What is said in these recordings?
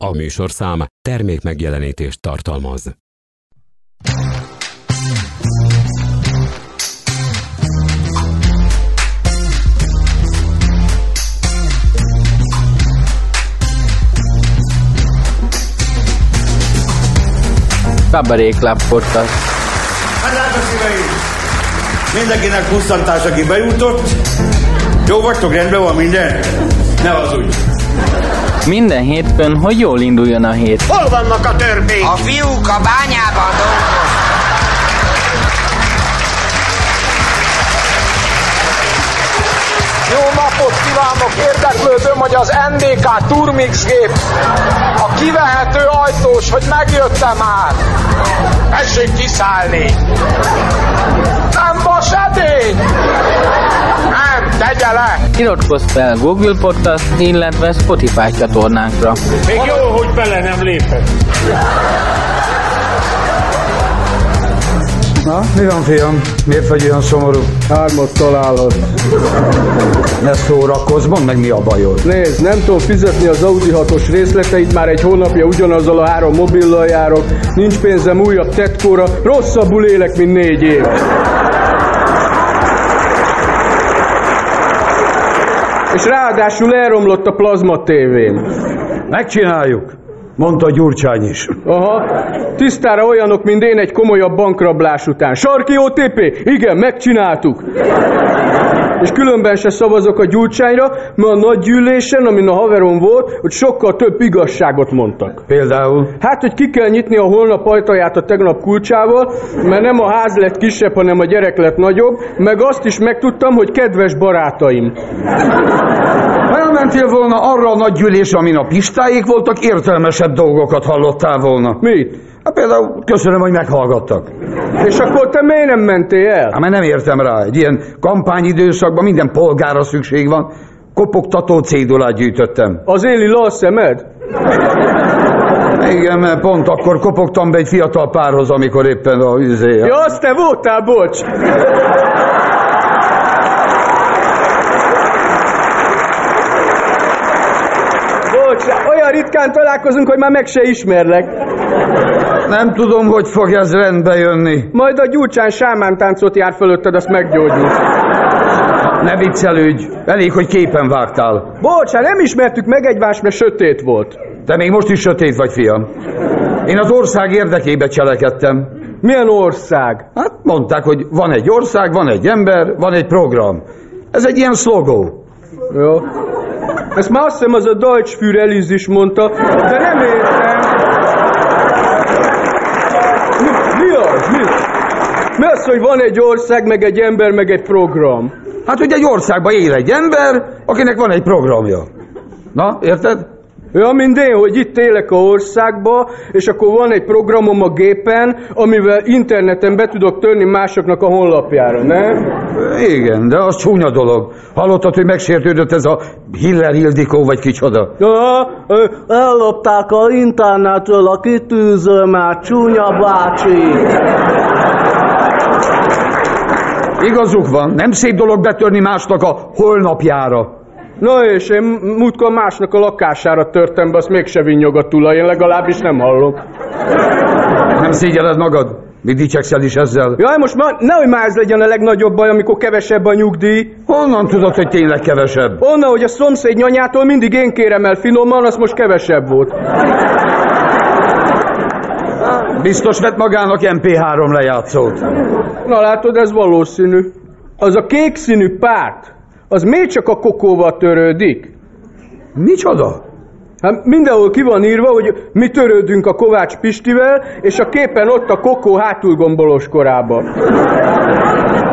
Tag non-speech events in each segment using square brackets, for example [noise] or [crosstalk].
A műsorszám termék megjelenítést tartalmaz. Kabaré Club Podcast. Hát drága szíveim! Mindenkinek pusztantás, aki bejutott. Jó vagytok, rendben van minden? Ne az úgy. Minden hétfőn, hogy jól induljon a hét. Hol vannak a törpék? A fiúk a bányában dolgoznak. Jó napot kívánok! Érdeklődöm, hogy az NDK Turmix gép a kivehető ajtós, hogy megjöttem már. Tessék kiszállni! Nem vas edény! Tegye le! Iratkozz fel Google Podcast, illetve Spotify csatornánkra. Még jó, hogy bele nem lépett. Na, mi van fiam? Miért vagy olyan szomorú? Hármat találod. Ne szórakozz, mondd meg mi a bajod. Nézd, nem tudom fizetni az Audi 6-os részleteit, már egy hónapja ugyanazzal a három mobillal járok, nincs pénzem újabb tetkóra, rosszabbul élek, mint négy év. És ráadásul elromlott a plazma tévém. Megcsináljuk, mondta Gyurcsány is. Aha, tisztára olyanok, mint én egy komolyabb bankrablás után. Sarki OTP? Igen, megcsináltuk. És különben se szavazok a gyurcsányra, mert a nagy gyűlésen, amin a haverom volt, hogy sokkal több igazságot mondtak. Például? Hát, hogy ki kell nyitni a holnap ajtaját a tegnap kulcsával, mert nem a ház lett kisebb, hanem a gyerek lett nagyobb, meg azt is megtudtam, hogy kedves barátaim. Elmentél volna arra a nagy gyűlésre, amin a pistáik voltak, értelmesebb dolgokat hallottál volna. Mit? Hát például köszönöm, hogy meghallgattak. És akkor te miért nem mentél el? Hát mert nem értem rá, egy ilyen kampányidőszakban minden polgára szükség van. Kopogtató cédulát gyűjtöttem. Az éli a szemed? Igen, mert pont akkor kopogtam be egy fiatal párhoz, amikor éppen a üzé. Ja, azt te voltál, bocs! Bocs, olyan ritkán találkozunk, hogy már meg se ismerlek. Nem tudom, hogy fog ez rendbe jönni. Majd a gyurcsán sámántáncot jár fölötted, azt meggyógyul. Ne viccelődj, elég, hogy képen vágtál. Bocs, hát nem ismertük meg egymást, mert sötét volt. Te még most is sötét vagy, fiam. Én az ország érdekébe cselekedtem. Milyen ország? Hát mondták, hogy van egy ország, van egy ember, van egy program. Ez egy ilyen szlogó. Jó. Ezt már azt hiszem az a Deutsch für Elis is mondta, de nem értem. Mi, mi az? Mi? Mi az, hogy van egy ország, meg egy ember, meg egy program? Hát, hogy egy országban él egy ember, akinek van egy programja. Na, érted? Ja, mint én, hogy itt élek a országba, és akkor van egy programom a gépen, amivel interneten be tudok törni másoknak a honlapjára, ne? Igen, de az csúnya dolog. Hallottad, hogy megsértődött ez a Hiller Hildikó, vagy kicsoda? Ja, ellopták a internetről a kitűzőmet, csúnya bácsi. Igazuk van, nem szép dolog betörni másnak a holnapjára. Na és én múltkor másnak a lakására törtem be, azt mégse vinnyog a tulaj, én legalábbis nem hallok. Nem szégyeled magad? Mi dicsekszel is ezzel? Jaj, most már nehogy már ez legyen a legnagyobb baj, amikor kevesebb a nyugdíj. Honnan tudod, hogy tényleg kevesebb? Onnan, hogy a szomszéd nyanyától mindig én kérem el finoman, az most kevesebb volt. Biztos vett magának MP3 lejátszót. Na látod, ez valószínű. Az a kék színű párt, az miért csak a kokóval törődik? Micsoda? Hát mindenhol ki van írva, hogy mi törődünk a Kovács Pistivel, és a képen ott a kokó hátulgombolós korába.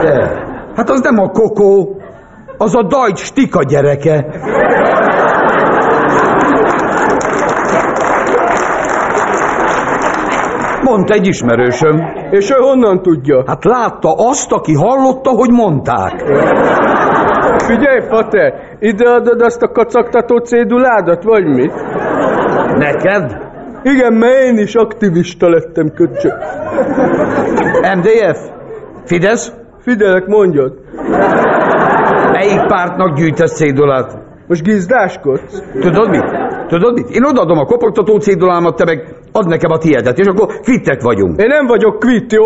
De, hát az nem a kokó, az a Deutsch Stika gyereke. Mondta egy ismerősöm. És ő honnan tudja? Hát látta azt, aki hallotta, hogy mondták. Figyelj, Fater, ide adod azt a kacagtató céduládat, vagy mit? Neked? Igen, mert én is aktivista lettem, köcsög. MDF? Fidesz? Figyelek, mondjad. Melyik pártnak gyűjtesz cédulát? Most gizdáskodsz? Tudod mit? Tudod mit? Én odaadom a kopogtató cédulámat, te meg add nekem a tiédet, és akkor kvittek vagyunk. Én nem vagyok kvitt, jó?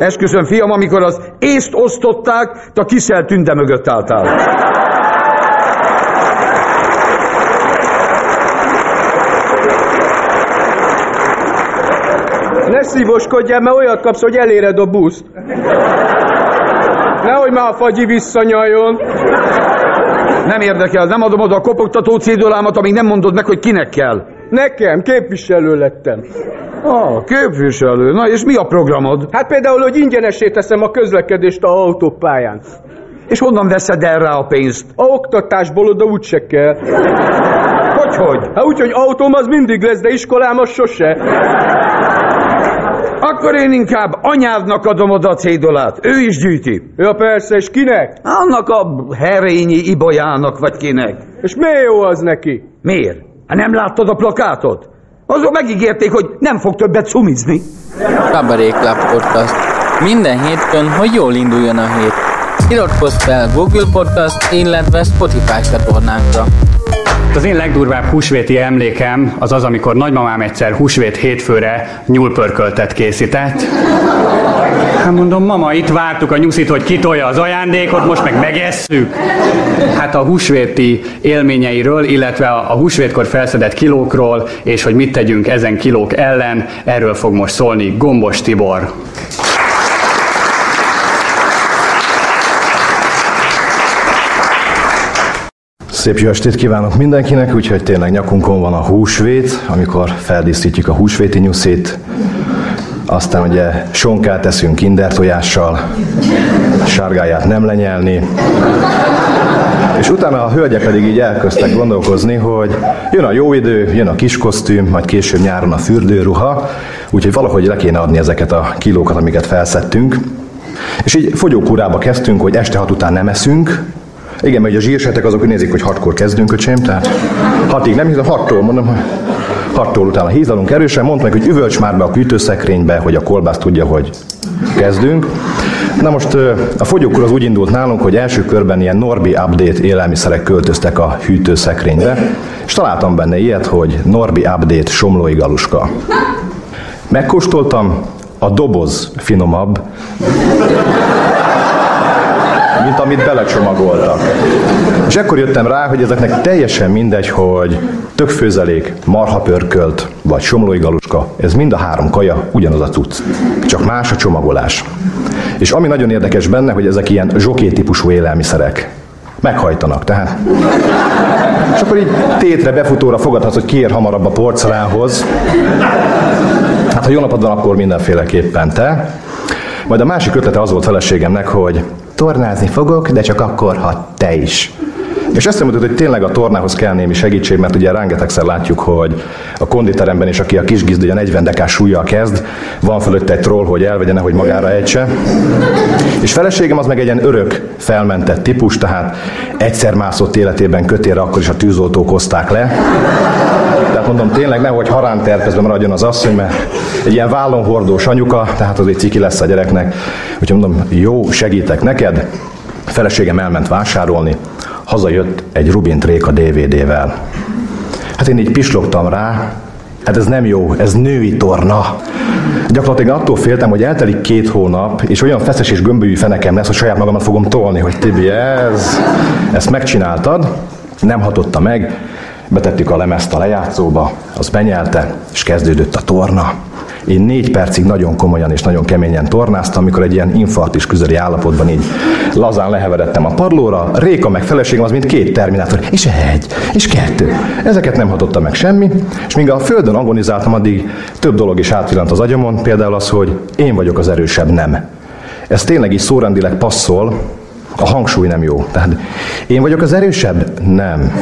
Esküszöm, fiam, amikor az észt osztották, te a kisel tünde mögött álltál. Ne szívoskodjál, mert olyat kapsz, hogy eléred a buszt. Nehogy már a fagyi visszanyaljon. Nem érdekel, nem adom oda a kopogtató cédulámat, amíg nem mondod meg, hogy kinek kell. Nekem, képviselő lettem. Ah, képviselő. Na és mi a programod? Hát például, hogy ingyenesé teszem a közlekedést a autópályán. És honnan veszed el rá a pénzt? A oktatásból oda úgyse kell. Hogy, hogy? Hát úgy, hogy autóm az mindig lesz, de iskolám az sose. Akkor én inkább anyádnak adom oda a cédulát. Ő is gyűjti. Ja persze, és kinek? Annak a herényi ibolyának, vagy kinek. És miért jó az neki? Miért? Hát nem láttad a plakátot? Azon megígérték, hogy nem fog többet cumizni. Kabaré Club Podcast. Minden hétfőn, hogy jól induljon a hét. Iratkozz fel Google Podcast, illetve Spotify csatornánkra. Az én legdurvább húsvéti emlékem az az, amikor nagymamám egyszer húsvét hétfőre nyúlpörköltet készített. Hát mondom, mama, itt vártuk a nyuszit, hogy kitolja az ajándékot, most meg megesszük. Hát a húsvéti élményeiről, illetve a húsvétkor felszedett kilókról, és hogy mit tegyünk ezen kilók ellen, erről fog most szólni Gombos Tibor. Szép jó estét kívánok mindenkinek, úgyhogy tényleg nyakunkon van a húsvét, amikor feldíszítjük a húsvéti nyuszit, aztán ugye sonkát teszünk kinder tojással, sárgáját nem lenyelni, és utána a hölgyek pedig így elkezdtek gondolkozni, hogy jön a jó idő, jön a kis kosztüm, majd később nyáron a fürdőruha, úgyhogy valahogy le kéne adni ezeket a kilókat, amiket felszettünk. És így fogyókúrába kezdtünk, hogy este hat után nem eszünk, igen, mert a zsírsetek azok nézik, hogy hatkor kezdünk, öcsém, tehát hatig nem hiszem, hattól mondom, hogy hattól utána hízlalunk erősen, mondta meg, hogy üvölts már be a hűtőszekrénybe, hogy a kolbász tudja, hogy kezdünk. Na most a fogyókúr az úgy indult nálunk, hogy első körben ilyen Norbi Update élelmiszerek költöztek a hűtőszekrénybe, és találtam benne ilyet, hogy Norbi Update somlói galuska. Megkóstoltam, a doboz finomabb, mint amit belecsomagoltak. És ekkor jöttem rá, hogy ezeknek teljesen mindegy, hogy tökfőzelék, marhapörkölt vagy somlói galuska, ez mind a három kaja ugyanaz a cucc, csak más a csomagolás. És ami nagyon érdekes benne, hogy ezek ilyen zsoké típusú élelmiszerek. Meghajtanak, tehát. És akkor így tétre, befutóra fogadhatsz, hogy kiér hamarabb a porcelánhoz. Hát ha jó napod van, akkor mindenféleképpen te. Majd a másik ötlete az volt feleségemnek, hogy tornázni fogok, de csak akkor, ha te is. És ezt mondod, hogy tényleg a tornához kell némi segítség, mert ugye rengetegszer látjuk, hogy a konditeremben is, aki a kis gizd, ugye 40 dekás súlyjal kezd, van fölött egy troll, hogy elvegye, hogy magára ejtse. És feleségem az meg egy ilyen örök felmentett típus, tehát egyszer mászott életében kötére, akkor is a tűzoltók hozták le. Tehát mondom, tényleg nehogy harán terpezben maradjon az asszony, mert egy ilyen vállon hordós anyuka, tehát azért ciki lesz a gyereknek. Úgyhogy mondom, jó, segítek neked. A feleségem elment vásárolni, hazajött egy Rubin Tréka DVD-vel. Hát én így pislogtam rá, hát ez nem jó, ez női torna. Gyakorlatilag attól féltem, hogy eltelik két hónap, és olyan feszes és gömbölyű fenekem lesz, hogy saját magamat fogom tolni, hogy Tibi, ez, ezt megcsináltad, nem hatotta meg, betettük a lemezt a lejátszóba, az benyelte, és kezdődött a torna. Én négy percig nagyon komolyan és nagyon keményen tornáztam, amikor egy ilyen infarktus közeli állapotban így lazán leheveredtem a padlóra, Réka meg feleségem az, mint két terminátor, és egy, és kettő. Ezeket nem hatotta meg semmi, és míg a földön agonizáltam, addig több dolog is átvillant az agyamon, például az, hogy én vagyok az erősebb nem. Ez tényleg is szórendileg passzol, a hangsúly nem jó. Tehát én vagyok az erősebb? Nem.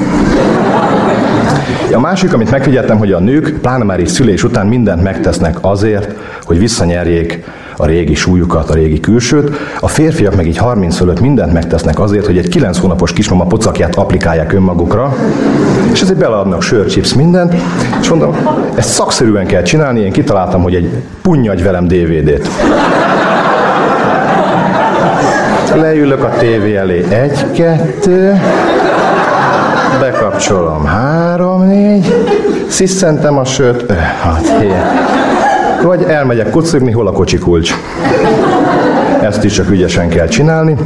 A másik, amit megfigyeltem, hogy a nők, pláne már is szülés után mindent megtesznek azért, hogy visszanyerjék a régi súlyukat, a régi külsőt. A férfiak meg így 30 fölött mindent megtesznek azért, hogy egy 9 hónapos kismama pocakját applikálják önmagukra, és ezért beleadnak sör, chips, mindent, és mondom, ezt szakszerűen kell csinálni, én kitaláltam, hogy egy punnyagy velem DVD-t. Leülök a tévé elé, egy, kettő, Bekapcsolom. Három, négy. Sziszentem a sört. Öh, hat, hét. Vagy elmegyek kocogni, hol a kocsi kulcs. Ezt is csak ügyesen kell csinálni.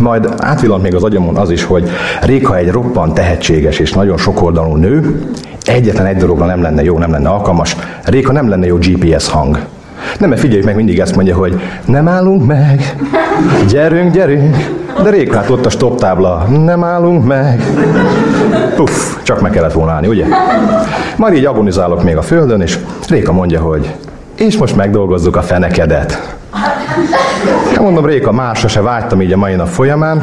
Majd átvillant még az agyamon az is, hogy Réka egy roppant tehetséges és nagyon sokoldalú nő, egyetlen egy dologra nem lenne jó, nem lenne alkalmas, Réka nem lenne jó GPS hang. Nem, mert figyeljük meg, mindig ezt mondja, hogy nem állunk meg, gyerünk, gyerünk, de Réka hát ott a stop tábla, nem állunk meg. Puff, csak meg kellett volna állni, ugye? Már így agonizálok még a földön, és Réka mondja, hogy és most megdolgozzuk a fenekedet. Hát mondom, Réka, másra se vágytam így a mai nap folyamán,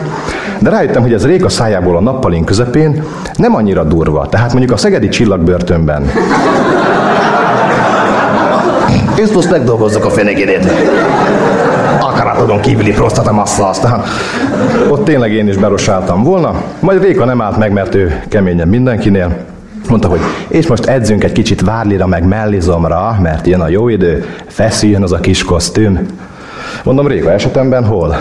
de rájöttem, hogy ez Réka szájából a nappalin közepén nem annyira durva. Tehát mondjuk a szegedi csillagbörtönben. És most megdolgozzuk a fenekedet. Akaratodon kívüli prostatamassa, aztán ott tényleg én is berosáltam volna, majd Réka nem állt meg, mert ő keményen mindenkinél. Mondta, hogy és most edzünk egy kicsit várlira, meg mellizomra, mert jön a jó idő, feszüljön az a kis kosztüm. Mondom, Réka esetemben hol?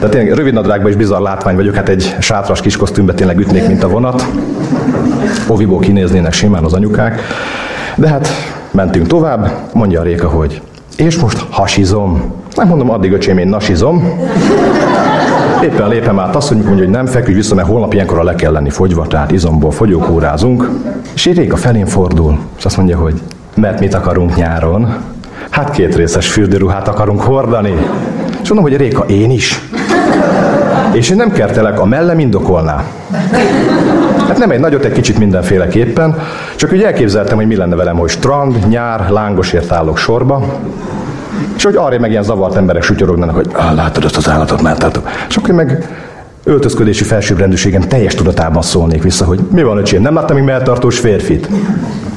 De tényleg rövid nadrágban is bizarr látvány vagyok, hát egy sátras kis kosztümbe tényleg ütnék, mint a vonat. Oviból kinéznének simán az anyukák. De hát mentünk tovább, mondja a Réka, hogy és most hasizom. Nem mondom, addig öcsém, én nasizom. Éppen lépem át azt, hogy mondja, hogy nem feküdj vissza, mert holnap ilyenkor le kell lenni fogyva, tehát izomból fogyókórázunk. És így Réka felén fordul, és azt mondja, hogy mert mit akarunk nyáron? Hát két részes fürdőruhát akarunk hordani. És mondom, hogy Réka, én is. És én nem kertelek, a mellem indokolná. Hát nem egy nagyot, egy kicsit mindenféleképpen, csak úgy elképzeltem, hogy mi lenne velem, hogy strand, nyár, lángosért állok sorba, és hogy arra meg ilyen zavart emberek sutyorognának, hogy ah, látod azt az állatot, már látok. És akkor meg öltözködési felsőbbrendűségem teljes tudatában szólnék vissza, hogy mi van, öcsém, nem láttam még melltartós férfit.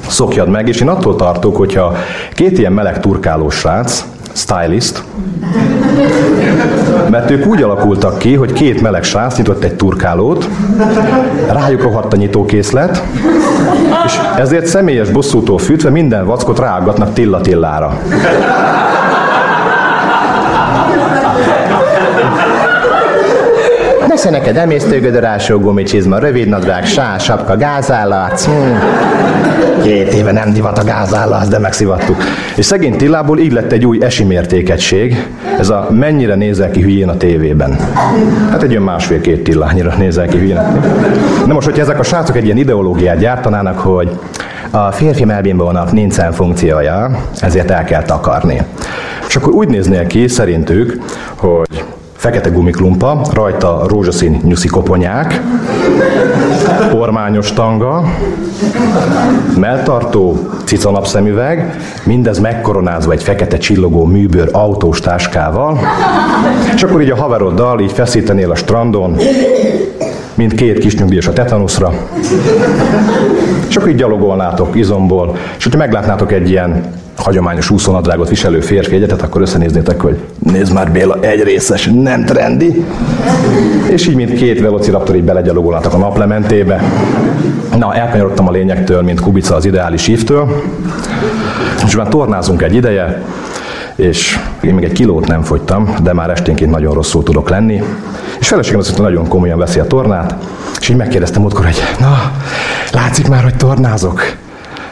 Szokjad meg, és én attól tartok, hogyha két ilyen meleg turkálós srác, stylist, mert ők úgy alakultak ki, hogy két meleg srác nyitott egy turkálót, rájuk rohadt a nyitókészlet, és ezért személyes bosszútól fűtve minden vackot ráaggatnak Tilla Tillára. Neked emésztőgödör, ásó gumicsizma, rövid nadrág, sás, sapka, gázállat. Hmm. Két éve nem divat a gázállat, de megszivattuk. És szegény Tillából így lett egy új esimértékegység. Ez a mennyire nézel ki hülyén a tévében. Hát egy olyan másfél-két Tillányira nézel ki hülyén. Na most, hogyha ezek a srácok egy ilyen ideológiát gyártanának, hogy a férfi melbimbónak nincsen funkciója, ezért el kell takarni. És akkor úgy néznél ki szerintük, hogy fekete gumiklumpa, rajta rózsaszín nyuszi koponyák, ormányos tanga, melltartó, cicanapszemüveg, mindez megkoronázva egy fekete csillogó műbőr autós táskával, és akkor így a haveroddal így feszítenél a strandon, mint két kis nyugdíjas a tetanuszra, és akkor így gyalogolnátok izomból, és hogyha meglátnátok egy ilyen hagyományos úszónadrágot viselő férfi egyetet, akkor összenéznétek, hogy nézd már Béla, egy részes, nem trendi. És így, mint két velociraptor, így belegyalogolnátok a naplementébe. Na, elkanyarodtam a lényektől, mint Kubica az ideális hívtől. És már tornázunk egy ideje, és én még egy kilót nem fogytam, de már esténként nagyon rosszul tudok lenni. És feleségem azt mondta, nagyon komolyan veszi a tornát, és így megkérdeztem múltkor, hogy na, látszik már, hogy tornázok.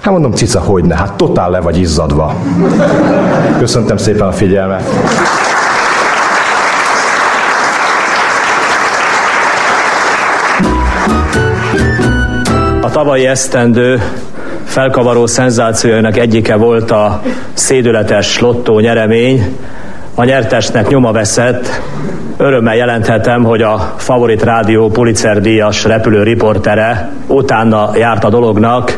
Hát mondom, cica, hogy ne, hát totál le vagy izzadva. Köszöntem szépen a figyelmet. A tavalyi esztendő felkavaró szenzációjának egyike volt a szédületes lottó nyeremény. A nyertesnek nyoma veszett. Örömmel jelenthetem, hogy a Favorit Rádió Pulitzer díjas repülő riportere utána járt a dolognak,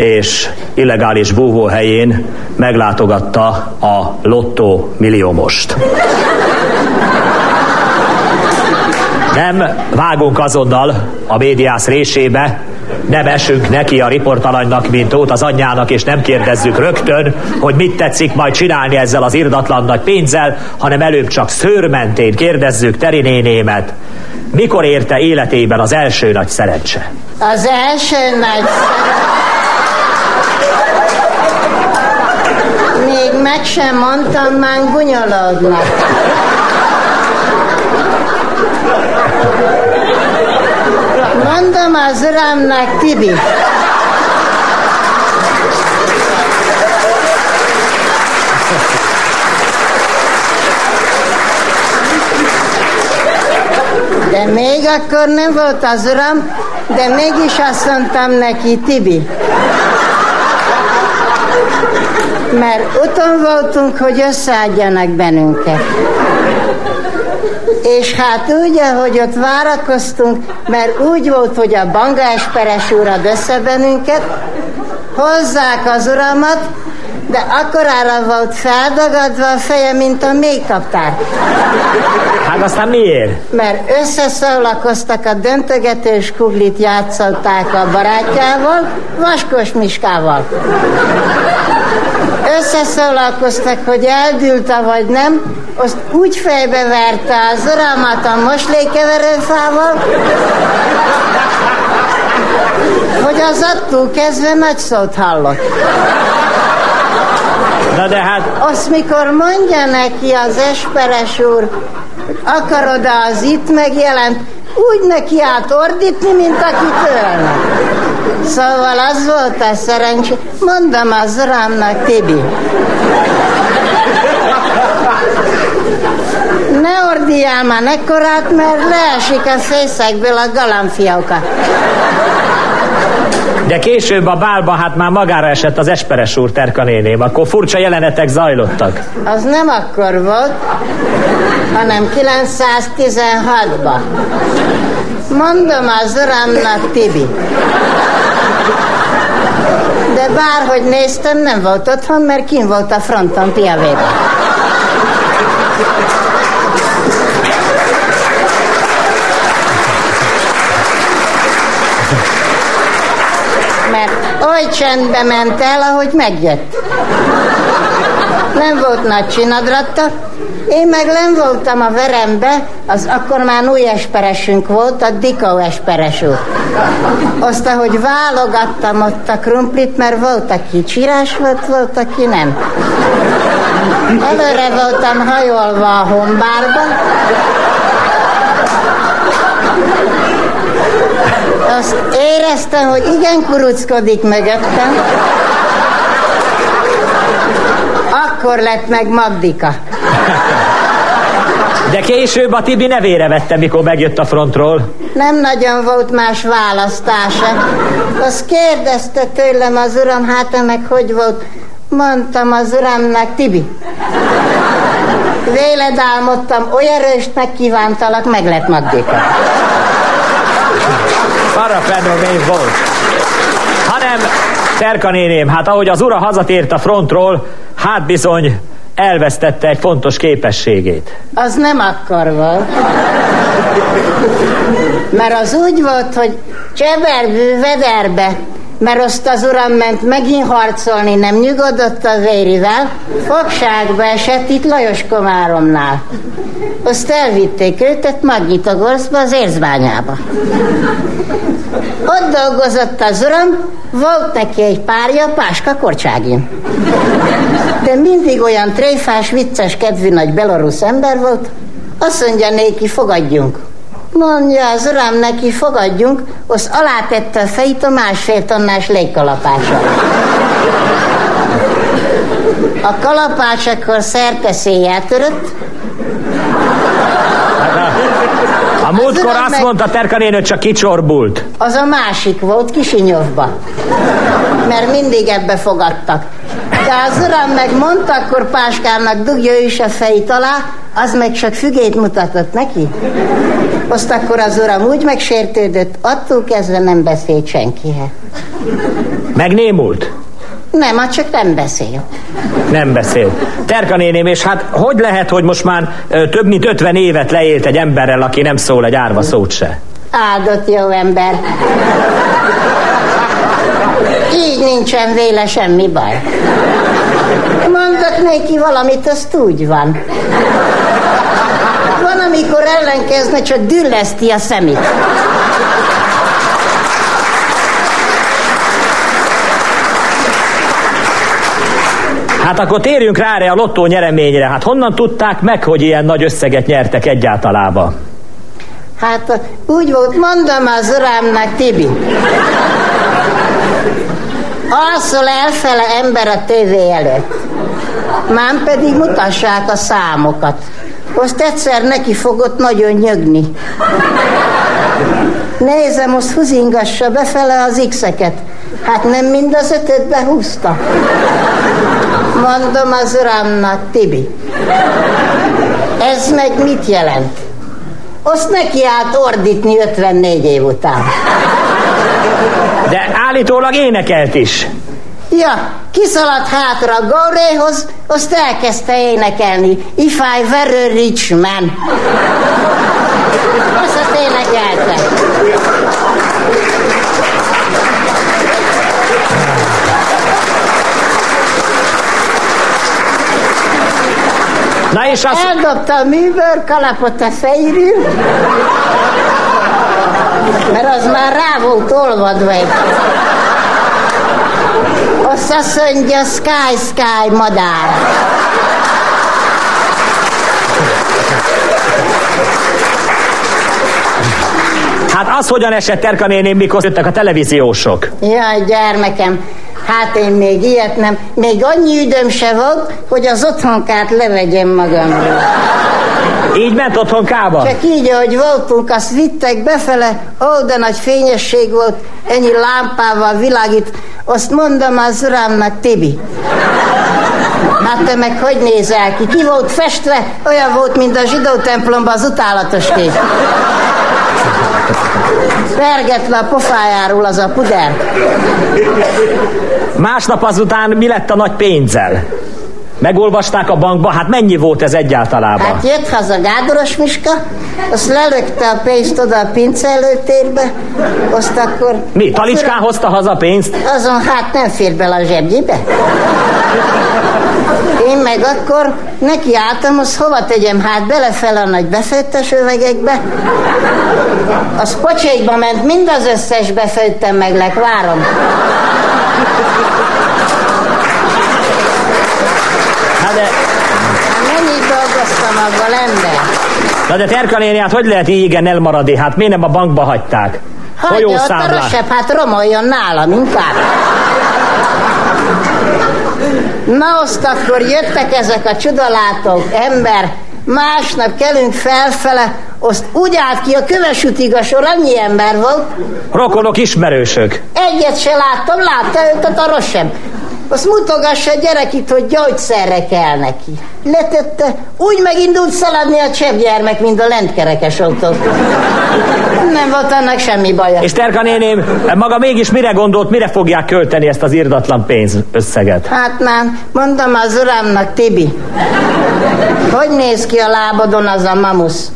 és illegális búvóhelyén meglátogatta a lottó milliómost. Nem vágunk azonnal a médiász résébe, nem esünk neki a riportalanynak, mint ót az anyjának, és nem kérdezzük rögtön, hogy mit tetszik majd csinálni ezzel az irdatlan nagy pénzzel, hanem előbb csak szőrmentén kérdezzük Teri nénémet, mikor érte életében az első nagy szerencse? Az első nagy Még meg sem mondtam, már gunyolodnak. Mondom az uramnak, Tibi. De még akkor nem volt az uram, de mégis azt mondtam neki, Tibi. Mert uton voltunk, hogy összeadjanak bennünket. És hát úgy, ahogy ott várakoztunk, mert úgy volt, hogy a Banga Esperes úr ad össze bennünket, hozzák az uramat, de akkorára volt feldagadva a feje, mint a mélytaptár. Hát aztán miért? Mert összeszólakoztak a döntögetős kuglit játszották a barátjával, Vaskos Miskával. Összeszólalkoztak, hogy eldült vagy nem, azt úgy fejbe verte az uramat a moslékeverőfával, hogy az attól kezdve nagy szót hallott. Na de hát... Azt mikor mondja neki az Esperes úr, hogy akarod az itt megjelent, úgy neki át ordítni, mint aki tőlne. Szóval az volt a szerencsé. Mondom az uramnak, Tibi. Ne ordiál már nekkorát, mert leesik a fészekből a galambfióka. De később a bálba hát már magára esett az Esperes úr Terka néném, akkor furcsa jelenetek zajlottak. Az nem akkor volt, hanem 916-ban. Mondom az uramnak, Tibi. De bárhogy néztem, nem volt otthon, mert kim volt a fronton piavébe. Oly csendbe ment el, ahogy megjött. Nem volt nagy csinadratta, én meg nem voltam a verembe, az akkor már új esperesünk volt, a Dikó esperes úr. Azt, ahogy válogattam ott a krumplit, mert volt, aki csirás volt, volt, aki nem. Előre voltam hajolva a hombárba, azt éreztem, hogy igen kuruckodik mögöttem. Akkor lett meg Magdika. De később a Tibi nevére vette, mikor megjött a frontról. Nem nagyon volt más választása. Azt kérdezte tőlem az uram, hát meg hogy volt? Mondtam az uramnak, Tibi. Véled álmodtam, olyan erőst megkívántalak, meg lett Magdika. Parafenomény volt. Hanem, Terka néném, hát ahogy az ura hazatért a frontról, hát bizony elvesztette egy fontos képességét. Az nem volt. Mert az úgy volt, hogy cseberbű vederbe, mert azt az uram ment megint harcolni, nem nyugodott a vérivel, fogságba esett itt Lajos Komáromnál. Azt elvitték őt Magnyitogorszba, az érzbányába. Ott dolgozott az uram, volt neki egy párja, Páska Korcságin. De mindig olyan tréfás, vicces, kedvű nagy belorusz ember volt, azt mondja néki, fogadjunk. Mondja az uram neki, fogadjunk, az alátette a fejét a másfél tonnás légkalapásra. A kalapács akkor széjjel törött. A múltkor azt meg... mondta Terka nénő, csak kicsorbult. Az a másik volt Kisinyovba. Mert mindig ebbe fogadtak. De az uram meg mondta, akkor Páskának dugja is a fejét alá, az meg csak fügét mutatott neki. Azt akkor az uram úgy megsértődött, attól kezdve nem beszélt senkihez. Megnémult? Nem, hát csak nem beszél. Nem beszél. Terka néném, és hát hogy lehet, hogy most már ö, több mint 50 évet leélt egy emberrel, aki nem szól egy árva szót se? Áldott jó ember. Így nincsen véle semmi baj. Mondok neki valamit, azt úgy van. Van, amikor ellenkezne, csak dülleszti a szemét. Hát akkor térjünk rá erre a lottó nyereményre. Hát honnan tudták meg, hogy ilyen nagy összeget nyertek egyáltalában? Hát úgy volt, mondom az urámnak, Tibi. Alszol elfele ember a tévé előtt. Mám pedig mutassák a számokat. Most egyszer neki fogott nagyon nyögni. Nézem, most húzingassa befele az X-eket. Hát nem mind az ötöt behúzta. Mondom az uramnak, Tibi. Ez meg mit jelent? Azt neki állt ordítni 54 év után. De állítólag énekelt is. Ja, kiszaladt hátra a Gauréhoz, azt elkezdte énekelni. If I were a rich man. Azt azt énekelte. Na és az... Eldobta a műbőr kalapot a fejről, mert az már rá volt olvadva egy Azt azt mondja, sky, sky, madár. Hát az hogyan esett Terka néném, mikor jöttek a televíziósok? Jaj, gyermekem, hát én még ilyet nem. Még annyi időm se volt, hogy az otthonkát levegyem magamról. Így ment otthonkába? Csak így, ahogy voltunk, azt vittek befele, ó, de nagy fényesség volt, ennyi lámpával világít. Azt mondom az urámnak, Tibi. Hát te meg hogy nézel ki? Ki volt festve? Olyan volt, mint a zsidó templomban az utálatos kép. Pergett le a pofájáról az a puder. Másnap azután mi lett a nagy pénzzel? Megolvasták a bankba, hát mennyi volt ez egyáltalában? Hát jött haza Gádoros Miska, azt lelökte a pénzt oda a pince előtérbe, azt akkor... Mi, talicskán hozta haza pénzt? Azon hát nem fér bele a zsebjébe. Én meg akkor neki álltam, azt hova tegyem, hát belefele a nagy befőttes övegekbe. Az pocsékba ment, mind az összes befőttem meg, várom. Hát de... Hát mennyit dolgoztam abban ember? Na de Terka néni, hát hogy lehet így igen elmaradni? Hát miért nem a bankba hagyták? Hagyja ott a rosebb, hát romoljon nálam inkább. Na azt akkor jöttek ezek a csodalátók, ember, másnap kelünk felfele, azt úgy állt ki a kövesütig a sor, annyi ember volt. Rokonok, ismerősök. Egyet se láttam, látta őt a rosszabb. Azt mutogassa a gyerek itt, hogy gyógyszerre kell neki. Letette, úgy megindult szaladni a cseppgyermek, mint a lentkerekes autó. Nem volt annak semmi baja. És Terka néném, maga mégis mire gondolt, mire fogják költeni ezt az irdatlan pénzösszeget? Hát már mondom az urámnak, Tibi, hogy néz ki a lábadon az a mamusz?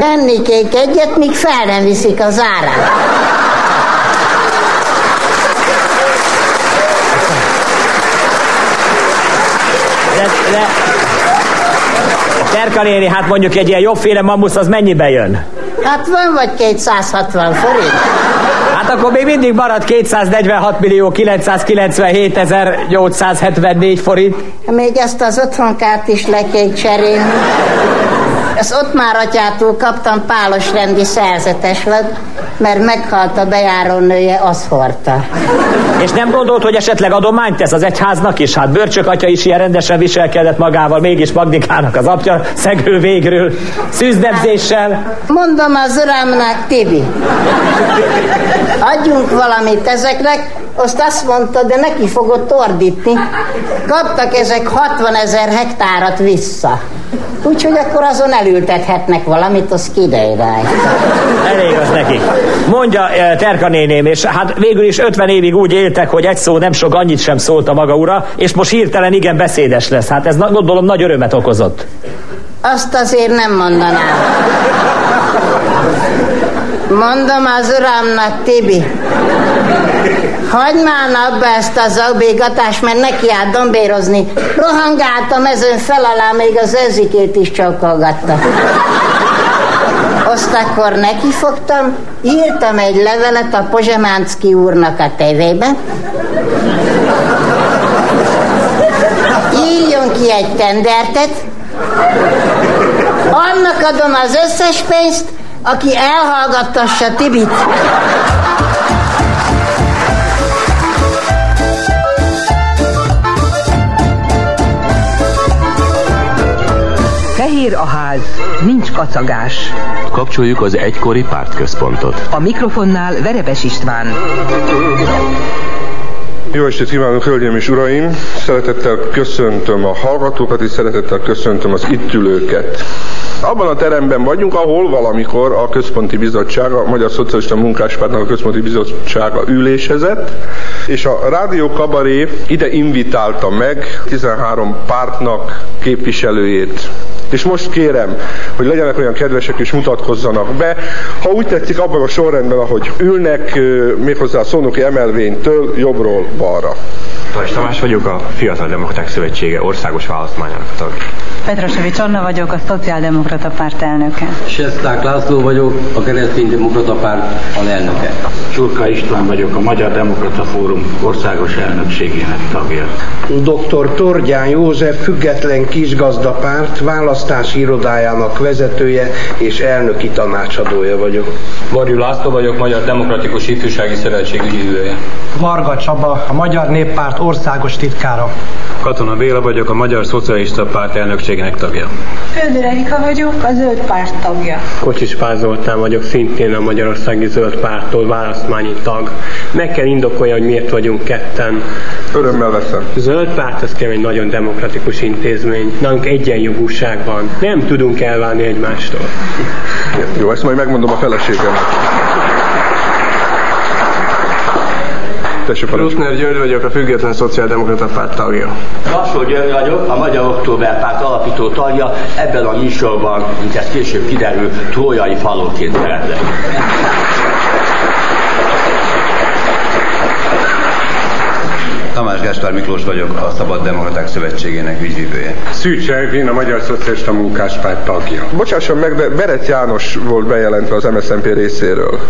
Ennikék egyet, míg fel nem viszik az árát. De, de... Terka néni, hát mondjuk egy ilyen jobbféle mamusz, az mennyibe jön? Hát van vagy 260 forint. Hát akkor még mindig marad 246 millió 997 ezer 874 forint. Még ezt az otthonkát is le kell cserélni. Ezt ott már atyától kaptam pálos rendi szerzetes mert meghalt a bejárónője, az hordta. És nem gondolt, hogy esetleg adományt tesz az egyháznak is? Hát Börcsök atya is ilyen rendesen viselkedett magával, mégis Magdikának az apja szegő végről, szűzdebzéssel. Mondom az urámnak, Tibi, adjunk valamit ezeknek, azt azt mondta, de neki fogott ordítni. Kaptak ezek 60 ezer hektárat vissza. Úgyhogy akkor azon elültethetnek valamit, az kiderül. Elég az neki. Mondja eh, Terka néném, és hát végül is 50 évig úgy éltek, hogy egy szó nem sok annyit sem szólt a maga ura, és most hirtelen igen beszédes lesz. Hát ez gondolom nagy örömet okozott. Azt azért nem mondanám. Mondom az uramnak, Tibi, hagyd már abba ezt az obégatást, mert neki állt dombérozni. Rohangáltam ezen fel alá, még az ezikét is csókolgatta. Azt akkor nekifogtam, írtam egy levelet a Pozsemánszki úrnak a tévében. Írjon ki egy tendertet, annak adom az összes pénzt, aki elhallgattassa Tibit. Fehér a ház, nincs kacagás. Kapcsoljuk az egykori pártközpontot. A mikrofonnál Verebes István. Jó estét kívánok, hölgyeim és uraim! Szeretettel köszöntöm a hallgatókat, és szeretettel köszöntöm az itt ülőket. Abban a teremben vagyunk, ahol valamikor a Központi Bizottság, a Magyar Szocialista Munkáspártnak a Központi Bizottsága ülésezett, és a Rádió Kabaré ide invitálta meg 13 pártnak képviselőjét, és most kérem, hogy legyenek olyan kedvesek és mutatkozzanak be. Ha úgy tetszik, abban a sorrendben, ahogy ülnek, méghozzá a szónoki emelvénytől jobbról balra. Tajs Tamás vagyok, a Fiatal Demokraták Szövetsége országos választmányának tag. Petrosevics Anna vagyok, a Szociáldemokrata Párt elnöke. Sesták László vagyok, a Kereszténydemokrata Párt alelnöke. Csurka István vagyok, a Magyar Demokrata Fórum országos elnökségének tagja. Dr. Tordján József, független kisgazdapárt választási irodájának vezetője és elnöki tanácsadója vagyok. Varjú László vagyok, Magyar Demokratikus Ifjúsági Szövetség ügyvívője. Varga Csaba, a Magyar Néppárt országos titkára. Katona Béla vagyok, a Magyar Szocialista Párt elnökségének tagja. Földi Erika vagyok, a Zöld Párt tagja. Kocsis Pál Zoltán vagyok, szintén a Magyarországi Zöld Pártól választmányi tag. Meg kell indokolja, hogy miért vagyunk ketten. Örömmel veszem. Zöld párt az kell egy nagyon demokratikus intézmény. Nálunk egyenjogúság van. Nem tudunk elválni egymástól. Jó, ezt majd megmondom a feleségemnek. Tessék, Ruszner György vagyok, a Független Szociáldemokrata Párt tagja. Lassó György vagyok, a Magyar Október Párt alapító tagja. Ebben a műsorban, mint ez később kiderül, trójai falóként szeretlek. Tamás Gáspár Miklós vagyok, a Szabad Demokraták Szövetségének ügyvívője. Szűcs Ervin, a Magyar Szocialista Munkáspárt tagja. Bocsásson meg, de Berec János volt bejelentve az MSZNP részéről.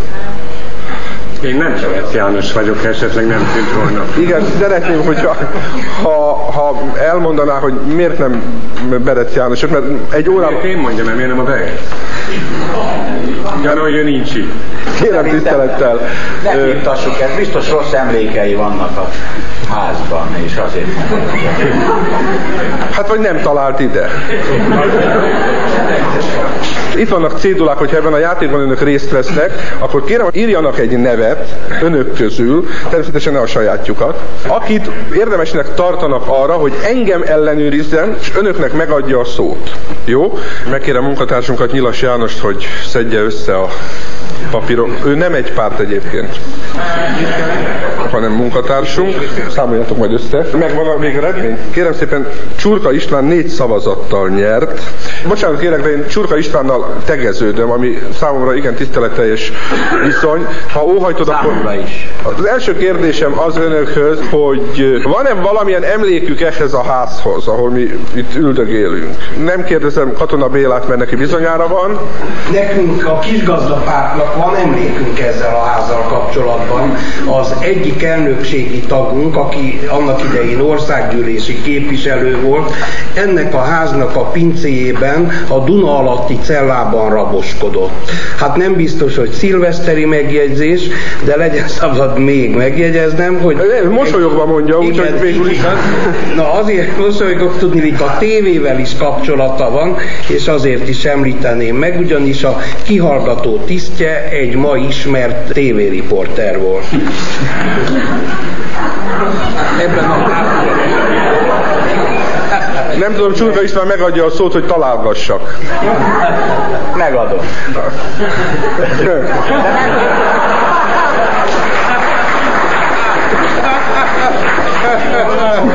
Én nem Csebec János vagyok, esetleg nem tűnt volna. Igen, szeretném, hogyha ha, ha elmondaná, hogy miért nem Berec János, mert egy órában... Miért én mondjam, miért nem a Berec? Gyanú, hogy ő nincs itt. Kérem tisztelettel. Ne pintassuk ezt, biztos rossz emlékei vannak a házban, és azért Hát vagy nem talált ide. Itt vannak cédulák, hogyha ebben a játékban önök részt vesznek, akkor kérem, hogy írjanak egy nevet önök közül, természetesen ne a sajátjukat, akit érdemesnek tartanak arra, hogy engem ellenőrizzen, és önöknek megadja a szót. Jó? Megkérem munkatársunkat, Nyilas Jánost, hogy szedje össze a papírok. Ő nem egy párt egyébként, hanem munkatársunk. Számoljatok majd össze. Megvan a végeredmény? Kérem szépen, Csurka István négy szavazattal nyert. Bocsánat kérek, de én Csurka Istvánnal tegeződöm, ami számomra igen tiszteleteljes viszony. Ha óhajtod, akkor... is. Az első kérdésem az önökhöz, hogy van-e valamilyen emlékük ehhez a házhoz, ahol mi itt üldögélünk? Nem kérdezem Katona Bélát, mert neki bizonyára van. Nekünk a kisgazdapártnak van emlékünk ezzel a házzal kapcsolatban. Az egyik elnökségi tagunk, aki annak idején országgyűlési képviselő volt, ennek a háznak a pincéjében a Duna alatti cellában raboskodott. Hát nem biztos, hogy szilveszteri megjegyzés, de legyen szabad még megjegyeznem, hogy... Mosolyogva mondja, úgyhogy végül is... Na azért mosolyogok, tudni, hogy a tévével is kapcsolata van, és azért is említeném meg, ugyanis a kihallgató tisztje egy ma ismert tévériporter volt. Ebben a Nem tudom, Csurga István megadja a szót, hogy találgassak. Megadom.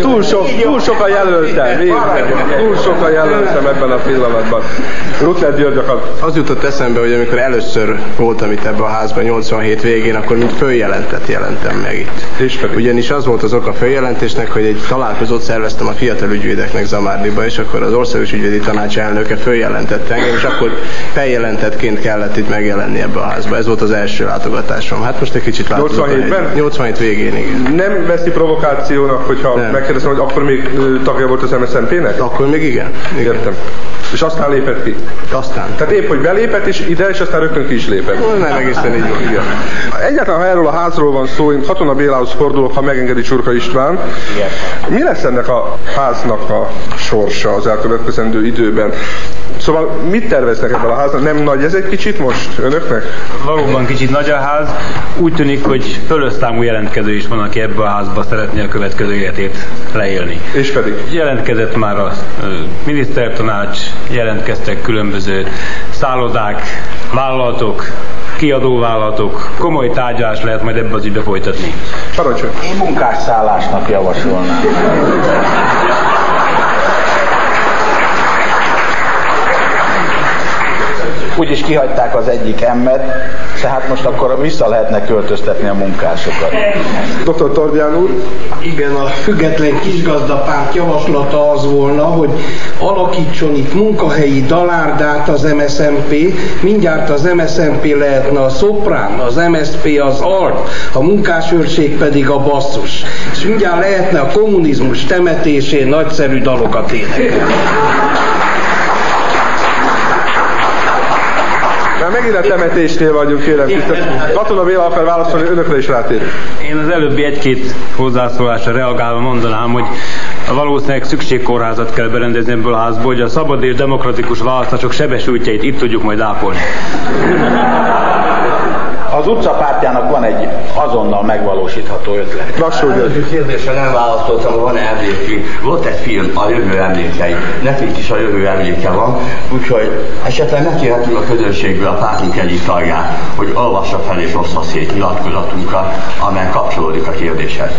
Túl sok, túl sokan jelöltem, túl sokan jelöltem ebben a pillanatban. Rutler György. Az jutott eszembe, hogy amikor először voltam itt ebben a házban 87 végén, akkor mint följelentett jelentem meg itt. És pedig? Ugyanis az volt az oka a följelentésnek, hogy egy találkozót szerveztem a fiatal ügyvédeknek Zamárdiba, és akkor az országos ügyvédi tanács elnöke följelentette engem, és akkor feljelentettként kellett itt megjelenni ebbe a házba. Ez volt az első látogatásom. Hát most egy kicsit látogatom. 87-ben? 87 végén, igen. Nem veszi provokációnak, hogyha Nem. Megkérdezem, hogy akkor még tagja volt az MSZNP-nek? Akkor még igen. igen. Értem. És aztán lépett ki. Aztán. Tehát épp, hogy belépett is ide, és aztán rögtön ki is lépett. Nem egészen így van. Igen. Egyáltalán, ha erről a házról van szó, én Katona Bélához fordulok, ha megengedi Csurka István. Mi lesz ennek a háznak a sorsa az elkövetkezendő időben? Szóval mit terveznek ebben a háznak? Nem nagy ez egy kicsit most önöknek? Valóban kicsit nagy a ház. Úgy tűnik, hogy fölösszámú jelentkező is van, aki ebbe a házba szeretné a következő életét leélni. És pedig? Jelentkezett már a minisztertanács, jelentkeztek különböző szállodák, vállalatok, kiadóvállalatok. Komoly tárgyalás lehet majd ebbe az ügybe folytatni. Parancsolj! Én munkásszállásnak javasolnám. Úgyis kihagyták az egyik emmet, tehát most akkor vissza lehetne költöztetni a munkásokat. Dr. Tordján úr? Igen, a független kisgazdapárt javaslata az volna, hogy alakítson itt munkahelyi dalárdát az MSZMP, mindjárt az MSZMP lehetne a szoprán, az MSZP az alt, a munkásőrség pedig a basszus. És mindjárt lehetne a kommunizmus temetésén nagyszerű dalokat énekelni. Megint a temetésnél vagyunk, kérem. Katona Béla akar válaszolni, önökre is rátérünk. Én az előbbi egy-két hozzászólásra reagálva mondanám, hogy valószínűleg szükségkórházat kell berendezni ebből a házból, hogy a szabad és demokratikus választások sebesültjeit itt tudjuk majd ápolni. Az utcapártjának van egy azonnal megvalósítható ötlet. Lassú, Első kérdésre nem választottam, hogy van-e emlékünk. Volt egy film, a jövő emlékei. Nekünk is a jövő emléke van, úgyhogy esetleg megkérhetünk a közönségből a pártunk egyik tagját, hogy olvassa fel és ossza szét nyilatkozatunkat, amely kapcsolódik a kérdéshez.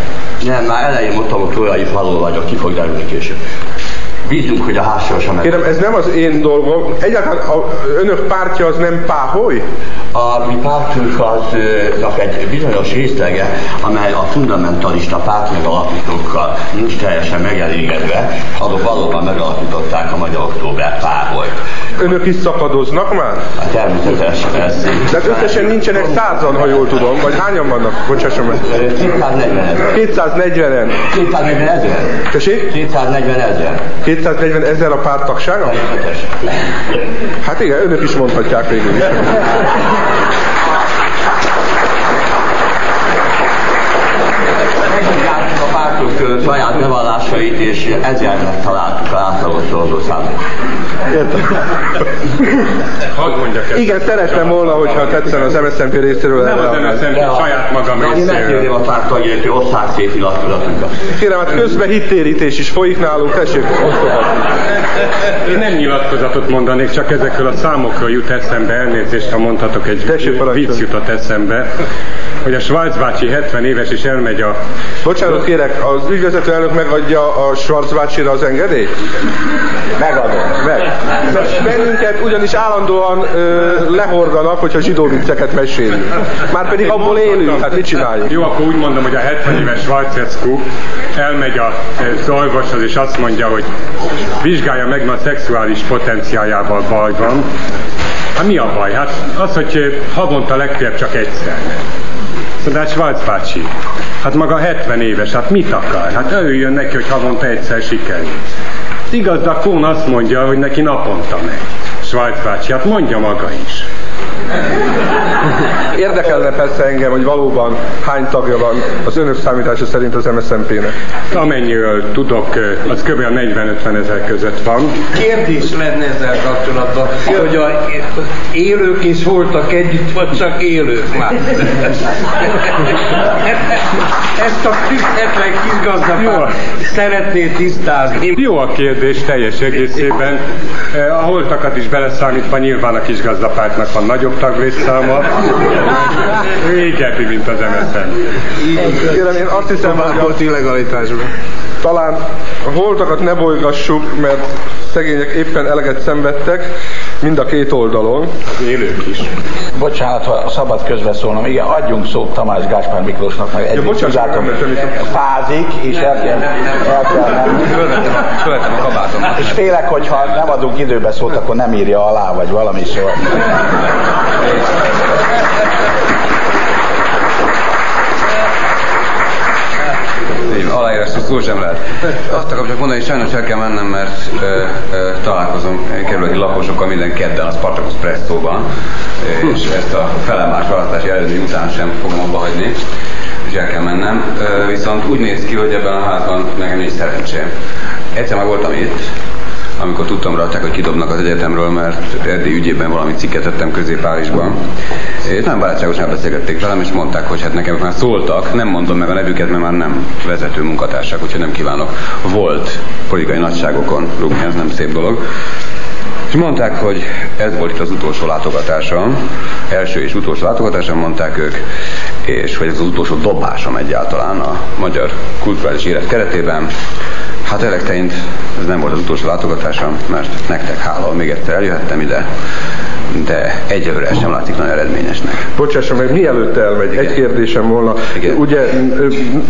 Nem, már elején mondtam, hogy Tójai faló vagyok, ki fog derülni később. Bízunk, hogy a házsorsa meg. Kérem, ez nem az én dolgom. Egyáltalán a önök pártja az nem páholy? A mi pártunknak egy bizonyos részlege, amely a fundamentalista párt megalapítókkal nincs teljesen megelégedve, azok valóban megalapították a Magyar Október párholyt. Önök is szakadoznak már? Hát természetesen ez. De hát összesen nincsenek százan, ha jól tudom, vagy hányan vannak? Bocsásson meg. 240 ezer. 240-en. 240 ezer. Tessék? 240 ezer. 240 ezer a párt tagsága? Hát igen, önök is mondhatják végül is. A saját bevallásait, és ezernek találtuk a átlagos szavazószámot. Hadd mondjak ezt. Igen, szerettem volna, hogyha tetszene az MSZNP részéről Nem az MSZNP, saját magam Én részéről. megkérném a párt tagjait, hogy osszák szét nyilatkozatunkat. Kérem, hát közben hittérítés is folyik nálunk, tessék. Én nem nyilatkozatot mondanék, csak ezekről a számokról jut eszembe, elnézést, ha mondhatok egy vicc jutott eszembe, hogy a Schwarz bácsi 70 éves és elmegy a... Bocsánat kérek, az ügyvezető elnök megadja a Schwarz bácsira az engedélyt? Megadom. Meg. Mert bennünket ugyanis állandóan ö, lehordanak, hogyha zsidó vicceket mesélünk. Már pedig abból élünk, hát mit csináljuk? Jó, akkor úgy mondom, hogy a 70 éves Schwarzescu elmegy a, az orvoshoz, és azt mondja, hogy vizsgálja meg, mert a szexuális potenciájával baj van. Hát mi a baj? Hát az, hogy havonta legfeljebb csak egyszer. Szóval hát Schwarz bácsi, hát maga 70 éves, hát mit akar? Hát örüljön neki, hogy havonta egyszer sikerül. Igaz, de a Kón azt mondja, hogy neki naponta megy. Schwarz bácsi, hát mondja maga is. Érdekelne persze engem, hogy valóban hány tagja van az önök számítása szerint az MSZNP-nek. Amennyiről tudok, ö, az kb. 40-50 ezer között van. Kérdés lenne ezzel kapcsolatban, hogy a élők is voltak együtt, vagy csak élők már. Ezt a független kisgazdapárt szeretné tisztázni. Jó a kérdés teljes egészében. Eh, A holtakat is beleszámítva nyilván a kisgazdapártnak van nagyobb nagyobb taglétszáma, régebbi, mint az MSZN. Kérem, én azt hiszem, hogy illegalitásban. talán a holtakat ne bolygassuk, mert szegények éppen eleget szenvedtek, mind a két oldalon. Az élők is. Bocsánat, ha szabad közbeszólnom, igen, adjunk szót Tamás Gáspár Miklósnak, meg egy bocsáss, látom, nem fázik, és el kell, el kell a kabátomat. És félek, hogy ha nem adunk időbe szót, akkor nem írja alá, vagy valami szóval. Így, aláírás szó sem lehet. Azt akarom csak mondani, hogy sajnos el kell mennem, mert ö, ö, találkozom kerületi lakosokkal minden kedden a Spartacus Presszóban, és ezt a felemás választási eredmény után sem fogom abba hagyni, és el kell mennem. Ö, viszont úgy néz ki, hogy ebben a házban nekem nincs szerencsém. Egyszer már voltam itt, amikor tudtam rajták, hogy kidobnak az egyetemről, mert Erdély ügyében valami cikket tettem közé Párizsban. És nagyon barátságosan beszélgették velem, és mondták, hogy hát nekem már szóltak, nem mondom meg a nevüket, mert már nem vezető munkatársak, úgyhogy nem kívánok volt politikai nagyságokon rúgni, ez nem szép dolog. És mondták, hogy ez volt itt az utolsó látogatásom, első és utolsó látogatásom, mondták ők, és hogy ez az utolsó dobásom egyáltalán a magyar kulturális élet keretében. Hát ezek szerint ez nem volt az utolsó látogatásom, mert nektek hála, még egyszer eljöhettem ide, de egyelőre sem látszik nagyon eredményesnek. Bocsásson meg, mielőtt elmegy, egy kérdésem volna. Igen. Ugye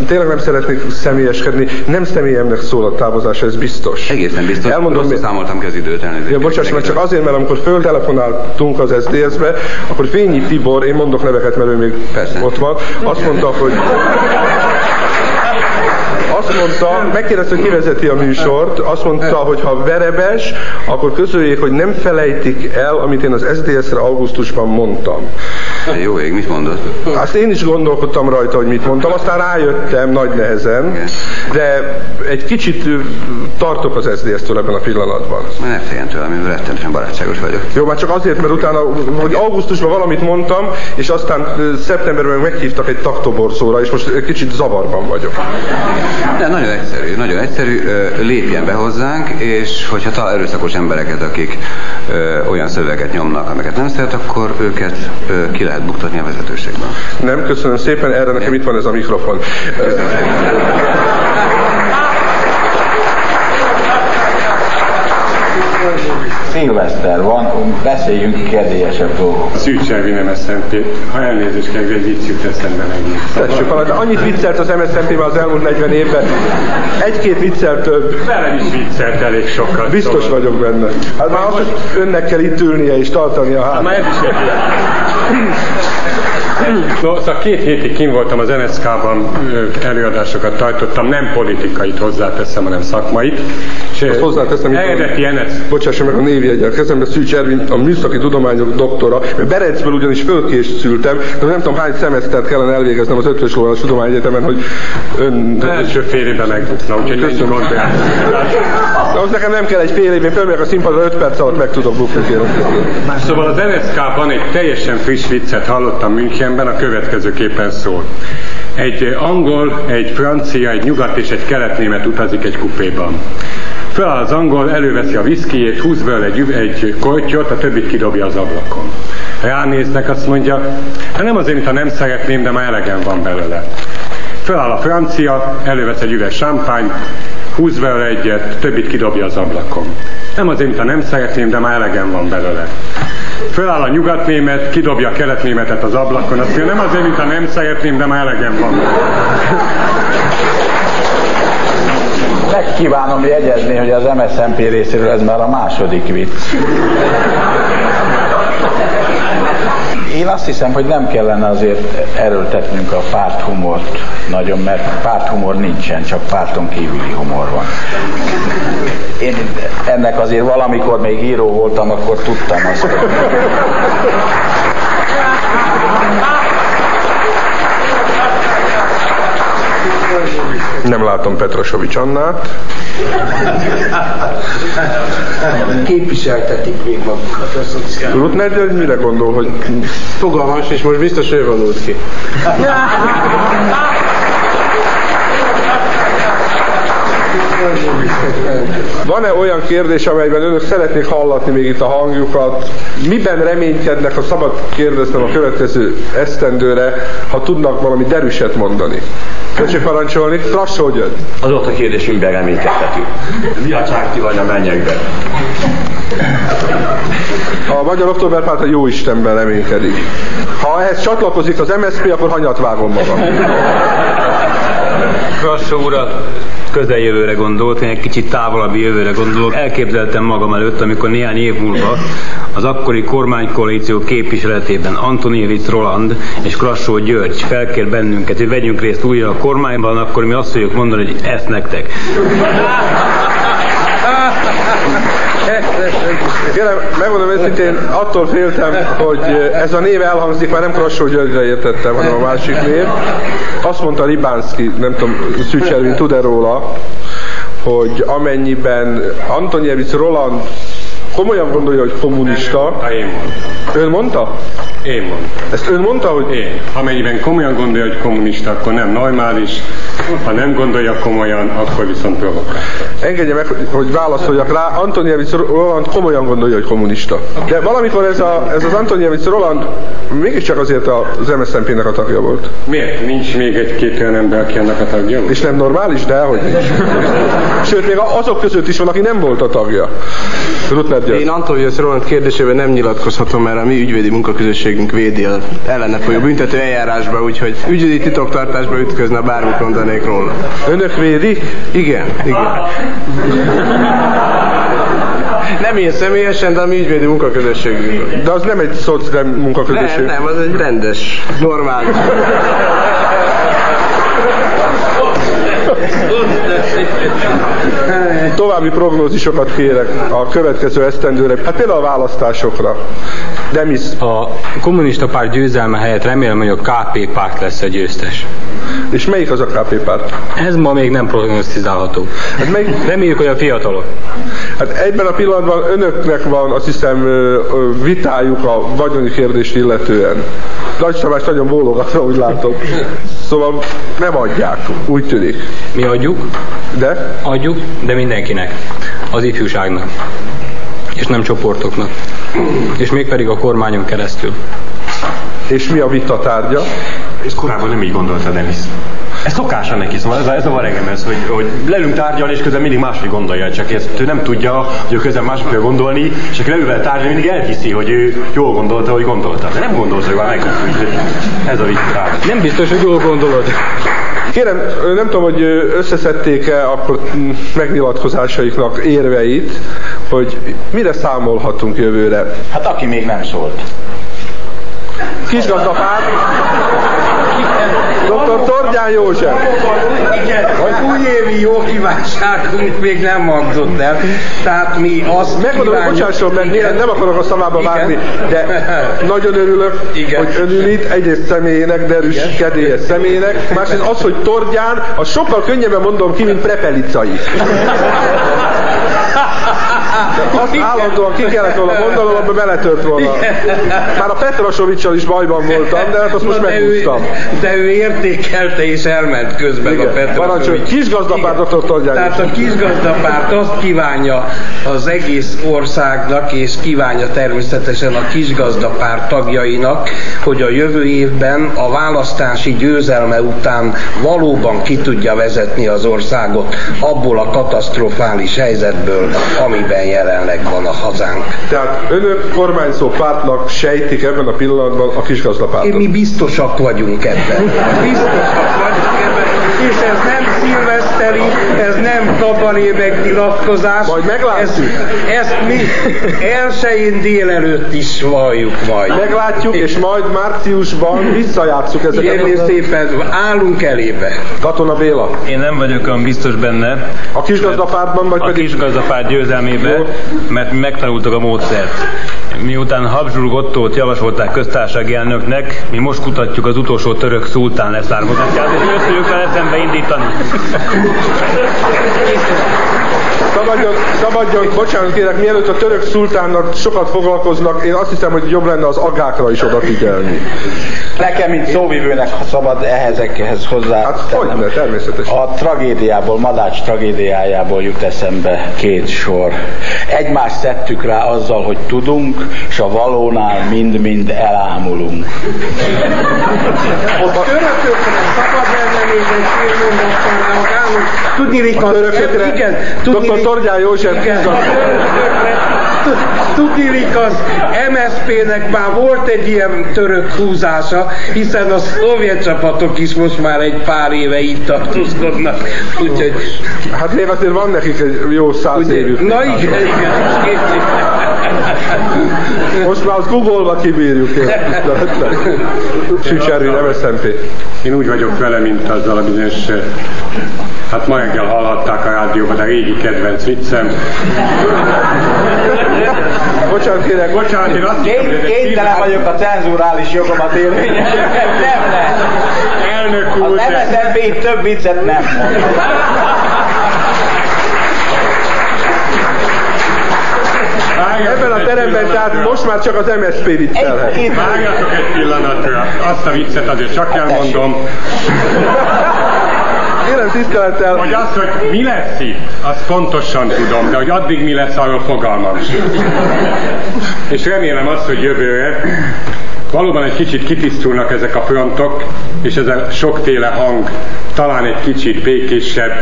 tényleg nem szeretnék személyeskedni, nem személyemnek szól a távozás, ez biztos. Egészen biztos, Elmondom, mi- számoltam ki az időt, elnézést. Ja, bocsáss meg, csak azért, mert amikor föltelefonáltunk az SZDSZ-be, akkor Fényi Tibor, én mondok neveket, mert ő még Persze. ott van, azt mondta, hogy azt mondta, megkérdezte, hogy ki vezeti a műsort, azt mondta, hogy ha verebes, akkor közöljék, hogy nem felejtik el, amit én az SZDSZ-re augusztusban mondtam. Jó ég, mit mondod? Azt én is gondolkodtam rajta, hogy mit mondtam, aztán rájöttem nagy nehezen, de egy kicsit tartok az SZDSZ-től ebben a pillanatban. Ne féljen tőlem, én rettenetesen barátságos vagyok. Jó, már csak azért, mert utána, hogy augusztusban valamit mondtam, és aztán szeptemberben meghívtak egy taktoborzóra, és most kicsit zavarban vagyok. De nagyon egyszerű, nagyon egyszerű, lépjen be hozzánk, és hogyha talál erőszakos embereket, akik olyan szöveget nyomnak, amiket nem szeret, akkor őket ki lehet buktatni a vezetőségben. Nem, köszönöm szépen, erre nekem itt van ez a mikrofon. Ö, Szilveszter van, beszéljünk kedélyesebb dolgok. Szűcs Elvi nem SZNT. Ha elnézést kell, egy vicc jut eszembe megint. Tessék, hát annyit viccelt az MSZNP már az elmúlt 40 évben. Egy-két viccel több. Velem is viccelt elég sokat. Biztos szóval- vagyok benne. Hát már az, hogy önnek kell itt ülnie és tartani a Hát már hátát. ez is egy [laughs] No, szóval két hétig kim voltam az NSZK-ban, előadásokat tartottam, nem politikait hozzáteszem, hanem szakmait. És Azt hozzáteszem, eredeti NSZ Bocsássa meg a névjegyel kezembe, Szűcs Ervin, a műszaki tudományok doktora. Berencből ugyanis fölkészültem, de nem tudom hány szemesztert kellene elvégeznem az Ötvös Lovanos Tudományegyetemen, hogy ön... első fél évben megbukna, úgyhogy Köszönöm. gondolját. Na, az nekem nem kell egy fél év, én fölmegyek a színpadra 5 perc alatt meg tudok bukni, kérem. Szóval az NSZK-ban egy teljesen friss viccet hallottam Münchenben, a következőképpen szól. Egy angol, egy francia, egy nyugat és egy keletnémet utazik egy kupéban. Föláll az angol, előveszi a viszkijét, húz belőle egy, egy kortyot, a többit kidobja az ablakon. Ránéznek, azt mondja, hát nem azért, mintha nem szeretném, de már elegem van belőle. Föláll a francia, elővesz egy üveg champagne, húz belőle egyet, többit kidobja az ablakon. Nem azért, mintha nem szeretném, de már elegem van belőle. Föláll a nyugatnémet, kidobja a keletnémetet az ablakon, azt mondja, nem azért, mintha nem szeretném, de már elegem van belőle. Meg kívánom jegyezni, hogy az MSZNP részéről ez már a második vicc. Én azt hiszem, hogy nem kellene azért erőltetnünk a párthumort nagyon, mert párthumor nincsen, csak párton kívüli humor van. Én ennek azért valamikor még író voltam, akkor tudtam azt. hogy- [laughs] Nem látom Petrosovics Annát. Képviseltetik még magukat a szociális. György mire gondol, hogy Fogalmas, és most biztos ő vonult ki. Van-e olyan kérdés, amelyben önök szeretnék hallatni még itt a hangjukat? Miben reménykednek, ha szabad kérdeznem a következő esztendőre, ha tudnak valami derűset mondani? Tessék parancsolni, Trassó György. Az ott a kérdésünkben reménykedhetünk. Mi a csákti vagy a mennyekben? A Magyar Októberpárt a jó Istenben reménykedik. Ha ehhez csatlakozik az MSZP, akkor hanyat vágom magam. Krassó urat közeljövőre gondolt, én egy kicsit távolabbi jövőre gondolok. Elképzeltem magam előtt, amikor néhány év múlva az akkori kormánykoalíció képviseletében Antoniewicz Roland és Krassó György felkér bennünket, hogy vegyünk részt újra a kormányban, akkor mi azt fogjuk mondani, hogy ezt nektek. Kérem, megmondom őszintén, attól féltem, hogy ez a név elhangzik, már nem Krassó Györgyre értettem, hanem a másik név. Azt mondta Libánszki, nem tudom, Szűcs Ervin tud-e róla, hogy amennyiben Antoniewicz Roland komolyan gondolja, hogy kommunista. Ha én mondtam. Ön mondta? Én mondtam. Ezt ön mondta, hogy? Én. Amennyiben komolyan gondolja, hogy kommunista, akkor nem normális. Ha nem gondolja komolyan, akkor viszont provokátor. Engedje meg, hogy válaszoljak rá. Antoniewicz Roland komolyan gondolja, hogy kommunista. De valamikor ez, a, ez az Antoniewicz Roland mégiscsak azért az MSZNP-nek a tagja volt. Miért? Nincs még egy-két olyan ember, aki annak a tagja volt? És nem normális, de hogy nincs. [laughs] Sőt, még azok között is van, aki nem volt a tagja. Rutner György. Én Antonius Roland kérdésében nem nyilatkozhatom, mert a mi ügyvédi munkaközösségünk védi a ellene folyó büntető eljárásba, úgyhogy ügyvédi titoktartásba ütközne, bármit mondanék róla. Önök védik? Igen, igen. Nem én személyesen, de a mi ügyvédi munkaközösségünk. De az nem egy szocdem munkaközösség. Nem, nem, az egy rendes, normális. [laughs] További prognózisokat kérek a következő esztendőre, hát például a választásokra. Demis. A kommunista párt győzelme helyett remélem, hogy a KP párt lesz a győztes. És melyik az a KP párt? Ez ma még nem prognosztizálható. Hát melyik... Reméljük, hogy a fiatalok. Hát egyben a pillanatban önöknek van, azt hiszem, vitájuk a vagyoni kérdést illetően. Nagy Tamás nagyon bólogatva, úgy látom. Szóval nem adják, úgy tűnik. Mi adjuk? De? Adjuk, de mindenkinek. Az ifjúságnak. És nem csoportoknak. És mégpedig a kormányon keresztül. És mi a vita tárgya? Ez korábban nem így gondolta Denis. Ez szokása neki, szóval ez a, ez a var engem ez, hogy, hogy lelünk tárgyalni, és közben mindig máshogy gondolja, csak ezt ő nem tudja, hogy ő közben máshogy kell gondolni, és aki leül vele tárgyalni, mindig elhiszi, hogy ő jól gondolta, hogy gondolta. De nem gondolta, hogy már meg, ez a vita Nem biztos, hogy jól gondolod. Kérem, nem tudom, hogy összeszedték-e akkor megnyilatkozásaiknak érveit, hogy mire számolhatunk jövőre. Hát aki még nem szólt. Kisgazdapár. Dr. Tordján József. Az újévi jó kívánságunk még nem hangzott el. Tehát mi azt Megmondom, hogy bocsásson meg, igen. nem akarok a szavába vágni, de [laughs] nagyon örülök, igen. hogy ön ül itt, egyrészt személyének, de erős, kedélyes személynek, másrészt az, hogy Tordján, az sokkal könnyebben mondom ki, mint Prepelicai. Azt állandóan ki kellett volna mondanom, abba beletört volna. Már a Petrasovicsal is bajban voltam, de hát azt most megúsztam. De ő értékelte és elment közben Igen. a Petrasovics. Kisgazdapárt Tordján Tehát a kisgazdapárt azt kívánja az egész országnak, és kívánja természetesen a kisgazdapárt tagjainak, hogy a jövő évben a választási győzelme után valóban ki tudja vezetni az országot abból a katasztrofális helyzetből, amiben jelenleg van a hazánk. Tehát önök kormányzó pártnak sejtik ebben a pillanatban a kisgazdapártot? Mi biztosak vagyunk ebben. Biztosak vagyunk ebben. És ez nem szilveszteri, nem kabarébek nyilatkozás. Majd meglátjuk. Ezt, ezt mi elsőjén délelőtt is valljuk majd. Meglátjuk, és majd márciusban visszajátszuk ezeket. Kérni szépen, állunk elébe. Katona Béla. Én nem vagyok olyan biztos benne. A kisgazdapártban vagy a pedig? kisgazdapárt győzelmébe, mert mi megtanultuk a módszert. Miután Habsburg Ottót javasolták köztársasági elnöknek, mi most kutatjuk az utolsó török szultán leszármazását, és őt fogjuk vele szembe indítani. Szabadjon, szabadjon, bocsánat kérek, mielőtt a török szultánnal sokat foglalkoznak, én azt hiszem, hogy jobb lenne az agákra is odafigyelni. Nekem, mint szóvivőnek ha szabad ehhezekhez hozzá. Hát hogy ne, természetesen. A tragédiából, Madács tragédiájából jut eszembe két sor. Egymást szedtük rá azzal, hogy tudunk, és a valónál mind-mind elámulunk. A törökökre szabad lenne még egy fél mondattal reagálni. Tudni, A törökökre igen, Dr. Torgyán József igen. Tudnilik az MSZP-nek már volt egy ilyen török húzása, hiszen a szovjet csapatok is most már egy pár éve itt tartózkodnak. Úgyhogy... Hát azért van nekik egy jó száz évük. Na igen, igen. Most már az Google-ba kibírjuk. Sücservi, MSZNP. Én úgy vagyok vele, mint azzal a bizonyos, eh, hát ma reggel hallhatták a rádióban, de régi kedvenc viccem. Bocsánat kérek, bocsánat, én azt egy Kénytelen vagyok a cenzurális jogomat érvényesíteni. Nem lehet. Elnök úr, Az MSZNP több viccet nem mond. Ebben a teremben tehát most már csak az MSZP viccelhet. Várjatok egy pillanatra, azt a viccet azért csak elmondom, Kérem tisztelettel. hogy az, hogy mi lesz itt, azt pontosan tudom, de hogy addig mi lesz, arról fogalmam sincs. És remélem azt, hogy jövőre valóban egy kicsit kitisztulnak ezek a frontok, és ez a sokféle hang talán egy kicsit békésebb,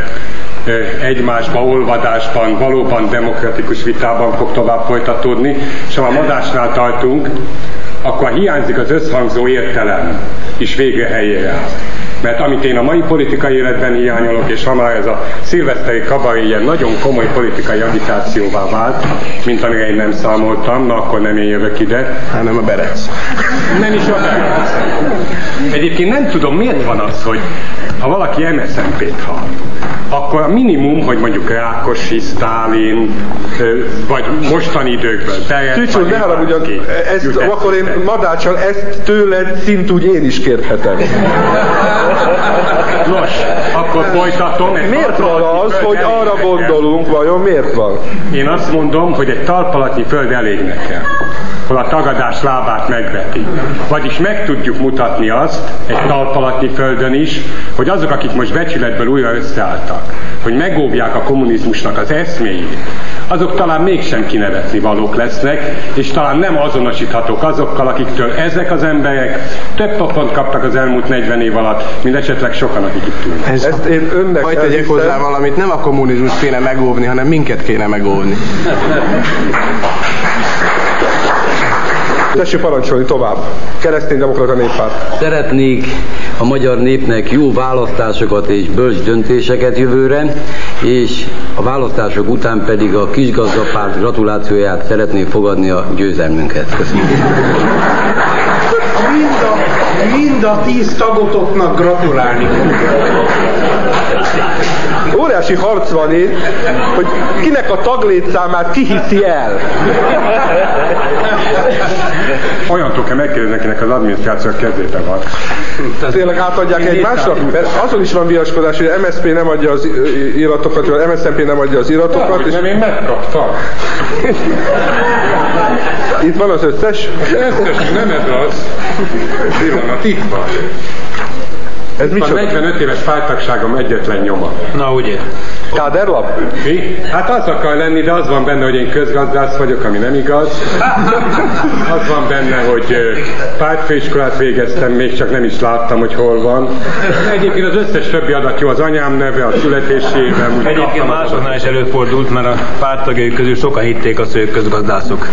egymásba olvadásban, valóban demokratikus vitában fog tovább folytatódni, és ha a madásnál tartunk, akkor hiányzik az összhangzó értelem is végre helyére áll. Mert amit én a mai politikai életben hiányolok, és ha már ez a szilveszteri kabaré ilyen nagyon komoly politikai agitációvá vált, mint amire én nem számoltam, na akkor nem én jövök ide. Hanem a Berec. Nem is a Berec. Egyébként nem tudom, miért van az, hogy ha valaki MSZNP-t hall, akkor a minimum, hogy mondjuk Rákosi, Sztálin, vagy mostani Csücsú, vagy ne haragudjon, ezt, jut akkor én madácsan ezt tőled szintúgy én is kérhetem. Nos, akkor folytatom. Egy Miért van az, hogy arra gondolunk, vajon miért van? Én azt mondom, hogy egy talpalatnyi föld elég nekem, hol a tagadás lábát megveti. Vagyis meg tudjuk mutatni azt, egy talpalatnyi földön is, hogy azok, akik most becsületből újra összeálltak, hogy megóvják a kommunizmusnak az eszméjét, azok talán mégsem kinevetni valók lesznek, és talán nem azonosíthatók azokkal, akiktől ezek az emberek több pofont kaptak az elmúlt 40 év alatt, mint esetleg sokan, akik itt ülnek. Ez, Ezt én önnek Hagyd tegyek hozzá valamit, nem a kommunizmus kéne megóvni, hanem minket kéne megóvni. [laughs] Tessék parancsolni tovább. Kereszténydemokrata néppárt. Szeretnék a magyar népnek jó választásokat és bölcs döntéseket jövőre, és a választások után pedig a kisgazdapárt gratulációját szeretném fogadni a győzelmünket. Köszönöm. Mind a, mind a tíz tagotoknak gratulálni. Óriási harc van itt, hogy kinek a taglétszámát kihiszi el. Olyantól kell megkérdezni, akinek az adminisztráció a kezébe van. Tényleg átadják egymásnak? Mert azon is van viaskodás, hogy MSZP nem adja az iratokat, vagy MSZNP nem adja az iratokat. Hogy nem, én megkaptam. Itt van az összes? Összes, nem ez az. Pillanat, itt van. Ez Itt van micsoda? 45 éves pártagságom egyetlen nyoma. Na ugye. Káderlap? Mi? Hát az akar lenni, de az van benne, hogy én közgazdász vagyok, ami nem igaz. [laughs] Az van benne, hogy pártfőiskolát végeztem, még csak nem is láttam, hogy hol van. Egyébként az összes többi adat jó, az anyám neve, a születési évem. Egyébként másoknál is előfordult, mert a párttagjaik közül sokan hitték azt, hogy ők közgazdászok.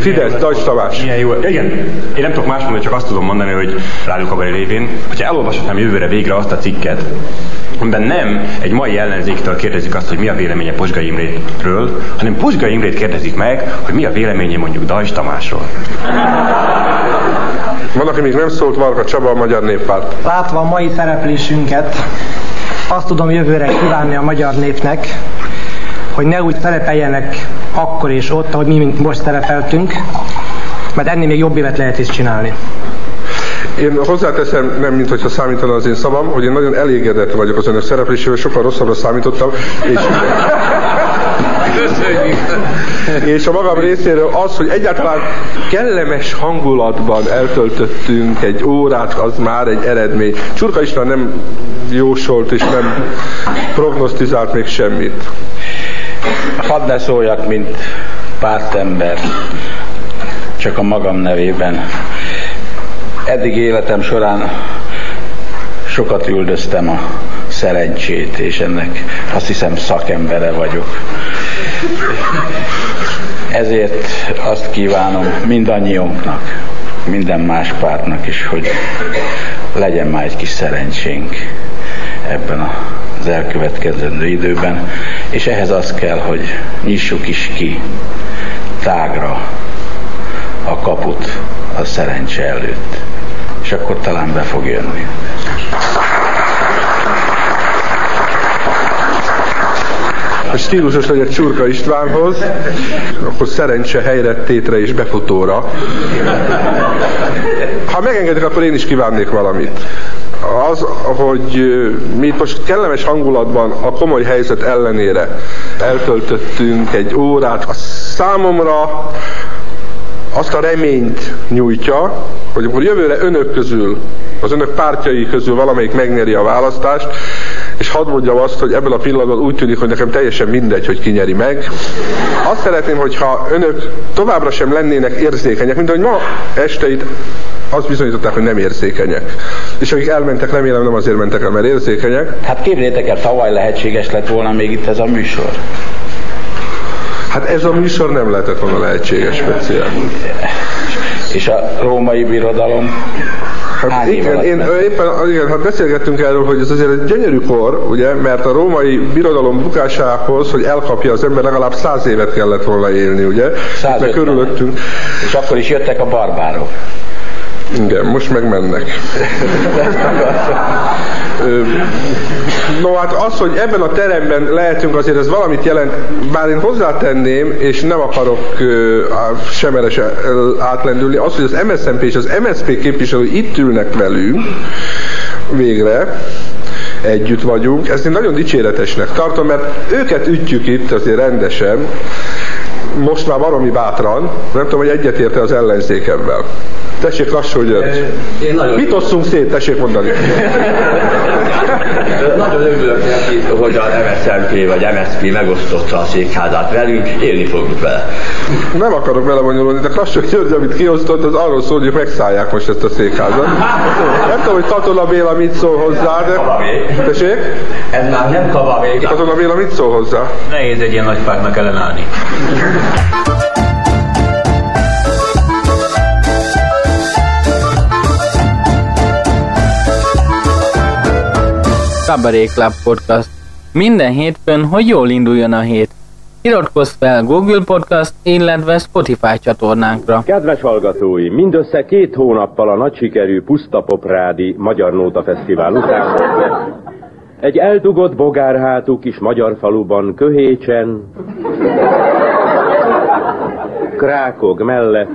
Fidesz, Dajs Tamás. Milyen jó. Igen, én nem tudok más mondani, csak azt tudom mondani, hogy rádió kabari révén, hogyha elolvashatnám jövőre végre azt a cikket, amiben nem egy mai ellenzéktől kérdezik azt, hogy mi a véleménye Posgai Imrétről, hanem Posgai Imrét kérdezik meg, hogy mi a véleménye mondjuk Dajs Tamásról. Van, aki még nem szólt, Varga Csaba, a Magyar Néppárt. Látva a mai szereplésünket, Azt tudom jövőre kívánni a magyar népnek, hogy ne úgy szerepeljenek akkor és ott, ahogy mi mint most szerepeltünk, mert ennél még jobb évet lehet is csinálni. Én hozzáteszem, nem mint hogyha számítana az én szavam, hogy én nagyon elégedett vagyok az önök szereplésével, sokkal rosszabbra számítottam, és és a magam részéről az, hogy egyáltalán kellemes hangulatban eltöltöttünk egy órát, az már egy eredmény. Csurka István nem jósolt és nem prognosztizált még semmit. Hadd ne szóljak, mint pártember, csak a magam nevében. Eddig életem során sokat üldöztem a szerencsét, és ennek azt hiszem szakembere vagyok. Ezért azt kívánom mindannyiunknak, minden más pártnak is, hogy legyen már egy kis szerencsénk ebben az elkövetkezendő időben, és ehhez az kell, hogy nyissuk is ki tágra a kaput a szerencse előtt, és akkor talán be fog jönni. hogy stílusos legyek Csurka Istvánhoz, akkor szerencse helyre, tétre és befutóra. Ha megengedik, akkor én is kívánnék valamit az, hogy mi itt most kellemes hangulatban a komoly helyzet ellenére eltöltöttünk egy órát, a számomra azt a reményt nyújtja, hogy akkor jövőre önök közül, az önök pártjai közül valamelyik megnyeri a választást, és hadd mondjam azt, hogy ebből a pillanatban úgy tűnik, hogy nekem teljesen mindegy, hogy ki nyeri meg. Azt szeretném, hogyha önök továbbra sem lennének érzékenyek, mint ahogy ma este itt azt bizonyították, hogy nem érzékenyek. És akik elmentek, remélem nem azért mentek el, mert érzékenyek. Hát képzeljétek el, tavaly lehetséges lett volna még itt ez a műsor. Hát ez a műsor nem lehetett volna lehetséges speciál. És a római birodalom Hát igen, én éppen igen, hát beszélgettünk erről, hogy ez azért egy gyönyörű kor, ugye, mert a római birodalom bukásához, hogy elkapja az ember, legalább száz évet kellett volna élni, ugye? Mert körülöttünk. És akkor is jöttek a barbárok. Igen, most meg mennek. No hát az, hogy ebben a teremben lehetünk, azért ez valamit jelent, bár én hozzátenném, és nem akarok semeres átlendülni, az, hogy az MSZNP és az MSZP képviselői itt ülnek velünk, végre, együtt vagyunk. Ezt én nagyon dicséretesnek tartom, mert őket ütjük itt azért rendesen, most már valami bátran, nem tudom, hogy egyetérte az ellenzékemvel. Tessék lassú, hogy Én nagyon Mit osszunk szét, tessék mondani. nagyon örülök neki, hogy a MSZNP vagy MSZP megosztotta a székházát velünk, élni fogunk vele. Nem akarok vele bonyolulni, de Kassó György, amit kiosztott, az arról szól, hogy megszállják most ezt a székházat. Nem tudom, hogy Katona Béla mit szól hozzá, de... Tessék? Ez már nem kavavé. Katona Béla mit szól hozzá? Nehéz egy ilyen nagy pártnak ellenállni. Cabaret Club Podcast. Minden hétfőn, hogy jól induljon a hét. Iratkozz fel Google Podcast, illetve Spotify csatornánkra. Kedves hallgatói, mindössze két hónappal a nagy sikerű Puszta Poprádi Magyar Nóta Fesztivál után egy eldugott bogárhátú kis magyar faluban Köhécsen, Krákog mellett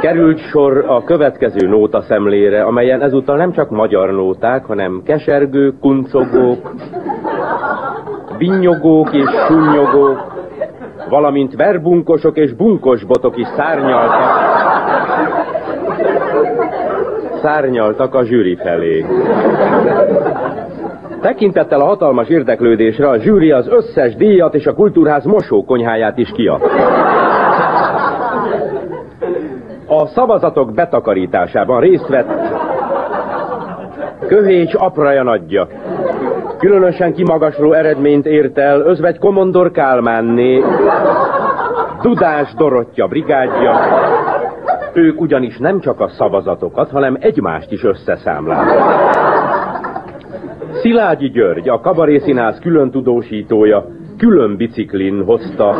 került sor a következő nóta szemlére, amelyen ezúttal nem csak magyar nóták, hanem kesergők, kuncogók, vinnyogók és sunnyogók, valamint verbunkosok és bunkosbotok is szárnyaltak, szárnyaltak a zsűri felé. Tekintettel a hatalmas érdeklődésre a zsűri az összes díjat és a kultúrház mosókonyháját is kiadta. A szavazatok betakarításában részt vett Köhécs apraja nagyja. Különösen kimagasló eredményt ért el özvegy Komondor Kálmánné, Dudás Dorottya brigádja. Ők ugyanis nem csak a szavazatokat, hanem egymást is összeszámlálták. Szilágyi György, a kabarészínász külön tudósítója, külön biciklin hozta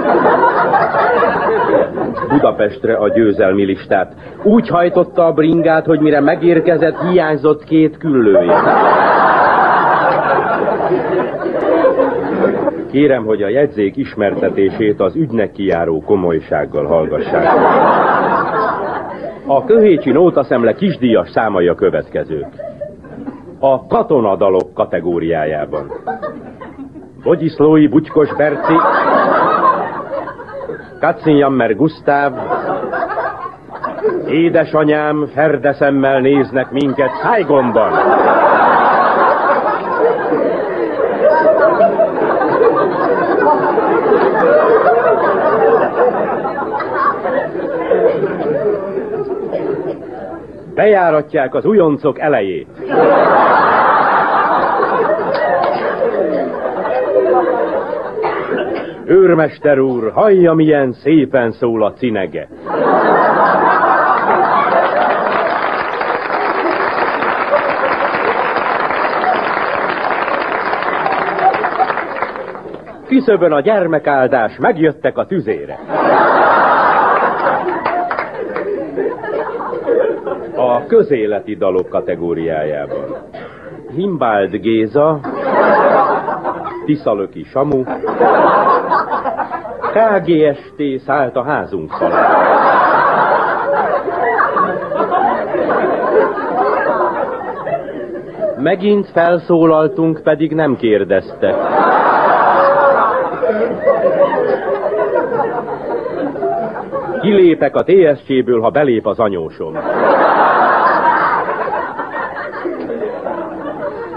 Budapestre a győzelmi listát. Úgy hajtotta a bringát, hogy mire megérkezett, hiányzott két küllője. Kérem, hogy a jegyzék ismertetését az ügynek kijáró komolysággal hallgassák. A köhécsi nótaszemle kisdíjas számai a következők. A katonadalok kategóriájában. Bogyiszlói Butykos Berci, Katzinjammer Gusztáv, Édesanyám ferdeszemmel néznek minket Szájgomban. Bejáratják az újoncok elejét. Őrmester úr, hallja, milyen szépen szól a cinege. Küszöbön a gyermekáldás, megjöttek a tüzére. A közéleti dalok kategóriájában. Himbáld Géza, Tiszalöki Samu, KGST szállt a házunk falá. Megint felszólaltunk, pedig nem kérdezte. Kilépek a TSC-ből, ha belép az anyósom.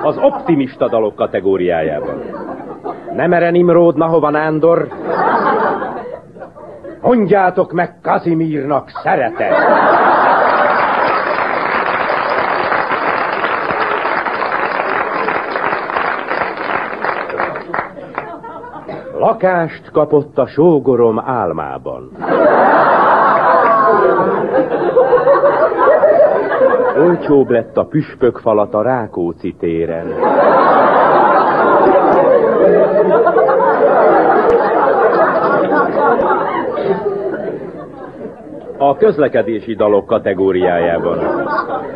Az optimista dalok kategóriájában. Nemere Nimród, Nahova Nándor. Mondjátok meg Kazimírnak szeretet. Lakást kapott a sógorom álmában. Olcsóbb lett a püspök falat a Rákóczi téren. A közlekedési dalok kategóriájában.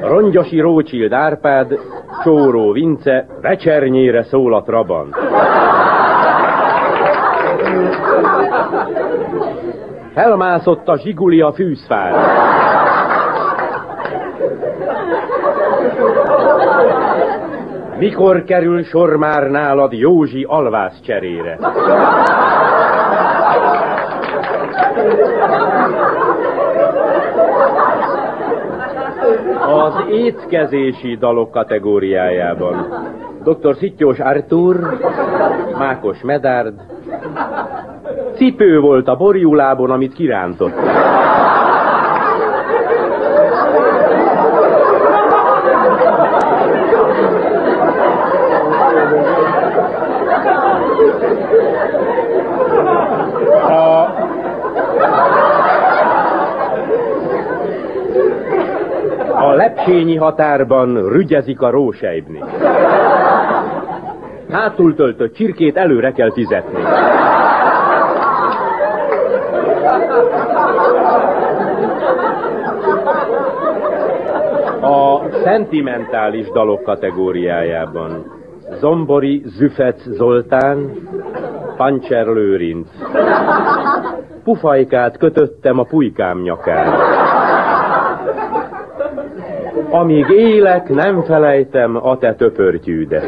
Rongyosi Rócsild Árpád, Csóró Vince, Vecsernyére szól a Trabant. Felmászott a zsiguli a fűzfára. Mikor kerül sor már nálad Józsi alvász cserére? Az étkezési dalok kategóriájában. Dr. Szittyós Artur, Mákos Medárd, Cipő volt a borjulábon, amit kirántott. A... A lepsényi határban rügyezik a rósejbni. Hátul töltött csirkét előre kell fizetni. A szentimentális dalok kategóriájában Zombori Züfec Zoltán, Pancser Lőrinc. Pufajkát kötöttem a pulykám nyakán. Amíg élek, nem felejtem a te töpörtyűdet.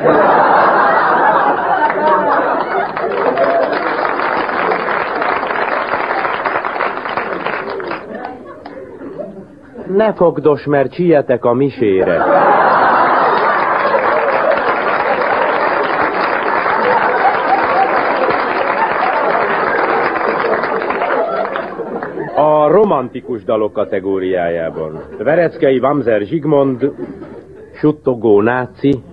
Ne fogdos, mert sietek a misére. A romantikus dalok kategóriájában. Vereckei Vamzer Zsigmond, Suttogó náci,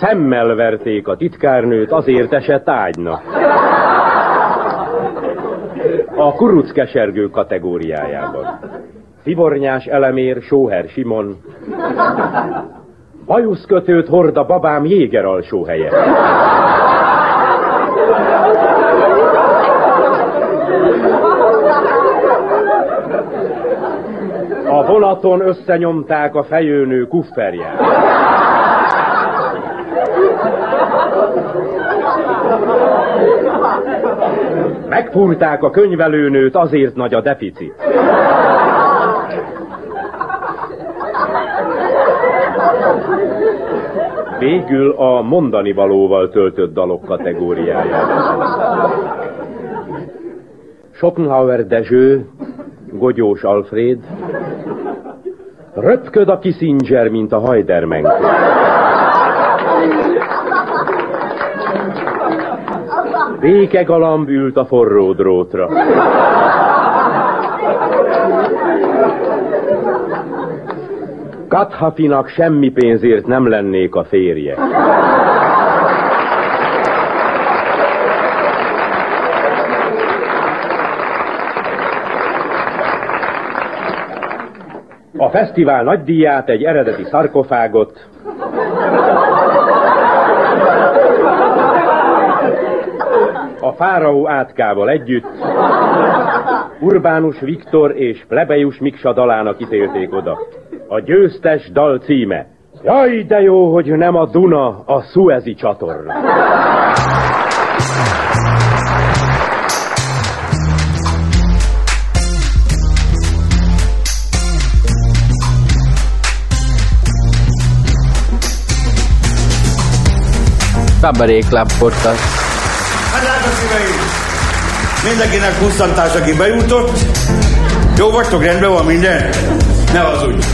Szemmel verték a titkárnőt, azért esett ágynak. A kuruc kesergő kategóriájában. Szivornyás elemér, Sóher Simon. Bajuszkötőt hord a babám jéger alsó helye. Balaton összenyomták a fejőnő kufferját. Megfúrták a könyvelőnőt, azért nagy a deficit. Végül a mondani valóval töltött dalok kategóriájában. Schopenhauer Dezső, Gogyós Alfred, röpköd a Kissinger, mint a Hajdermenk. Béke galamb ült a forró drótra. Kathafinak semmi pénzért nem lennék a férje. Fesztivál nagydíját, egy eredeti szarkofágot, a fáraó átkával együtt Urbánus Viktor és Plebejus Miksa dalának ítélték oda. A győztes dal címe. Jaj, de jó, hogy nem a Duna, a Suezi csatorna. Cabaret Club Podcast. Hát drága szíveim! Mindenkinek pusztantás, aki bejutott. Jó vagytok, rendben van minden? Ne hazudj!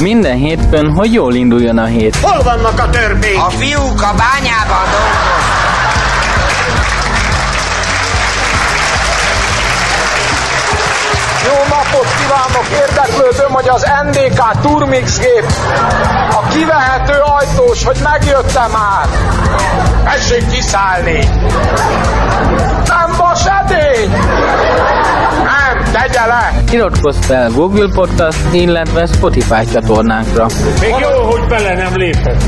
Minden hétfőn, hogy jól induljon a hét. Hol vannak a törpék? A fiúk a bányában dolgoznak. Jó kívánok! Érdeklődöm, hogy az NDK Turmix gép a kivehető ajtós, hogy megjöttem már. Tessék kiszállni! Nem vas edény! Nem, tegye le! Iratkozz fel Google Podcast, illetve Spotify csatornánkra. Még jó, hogy bele nem lépett.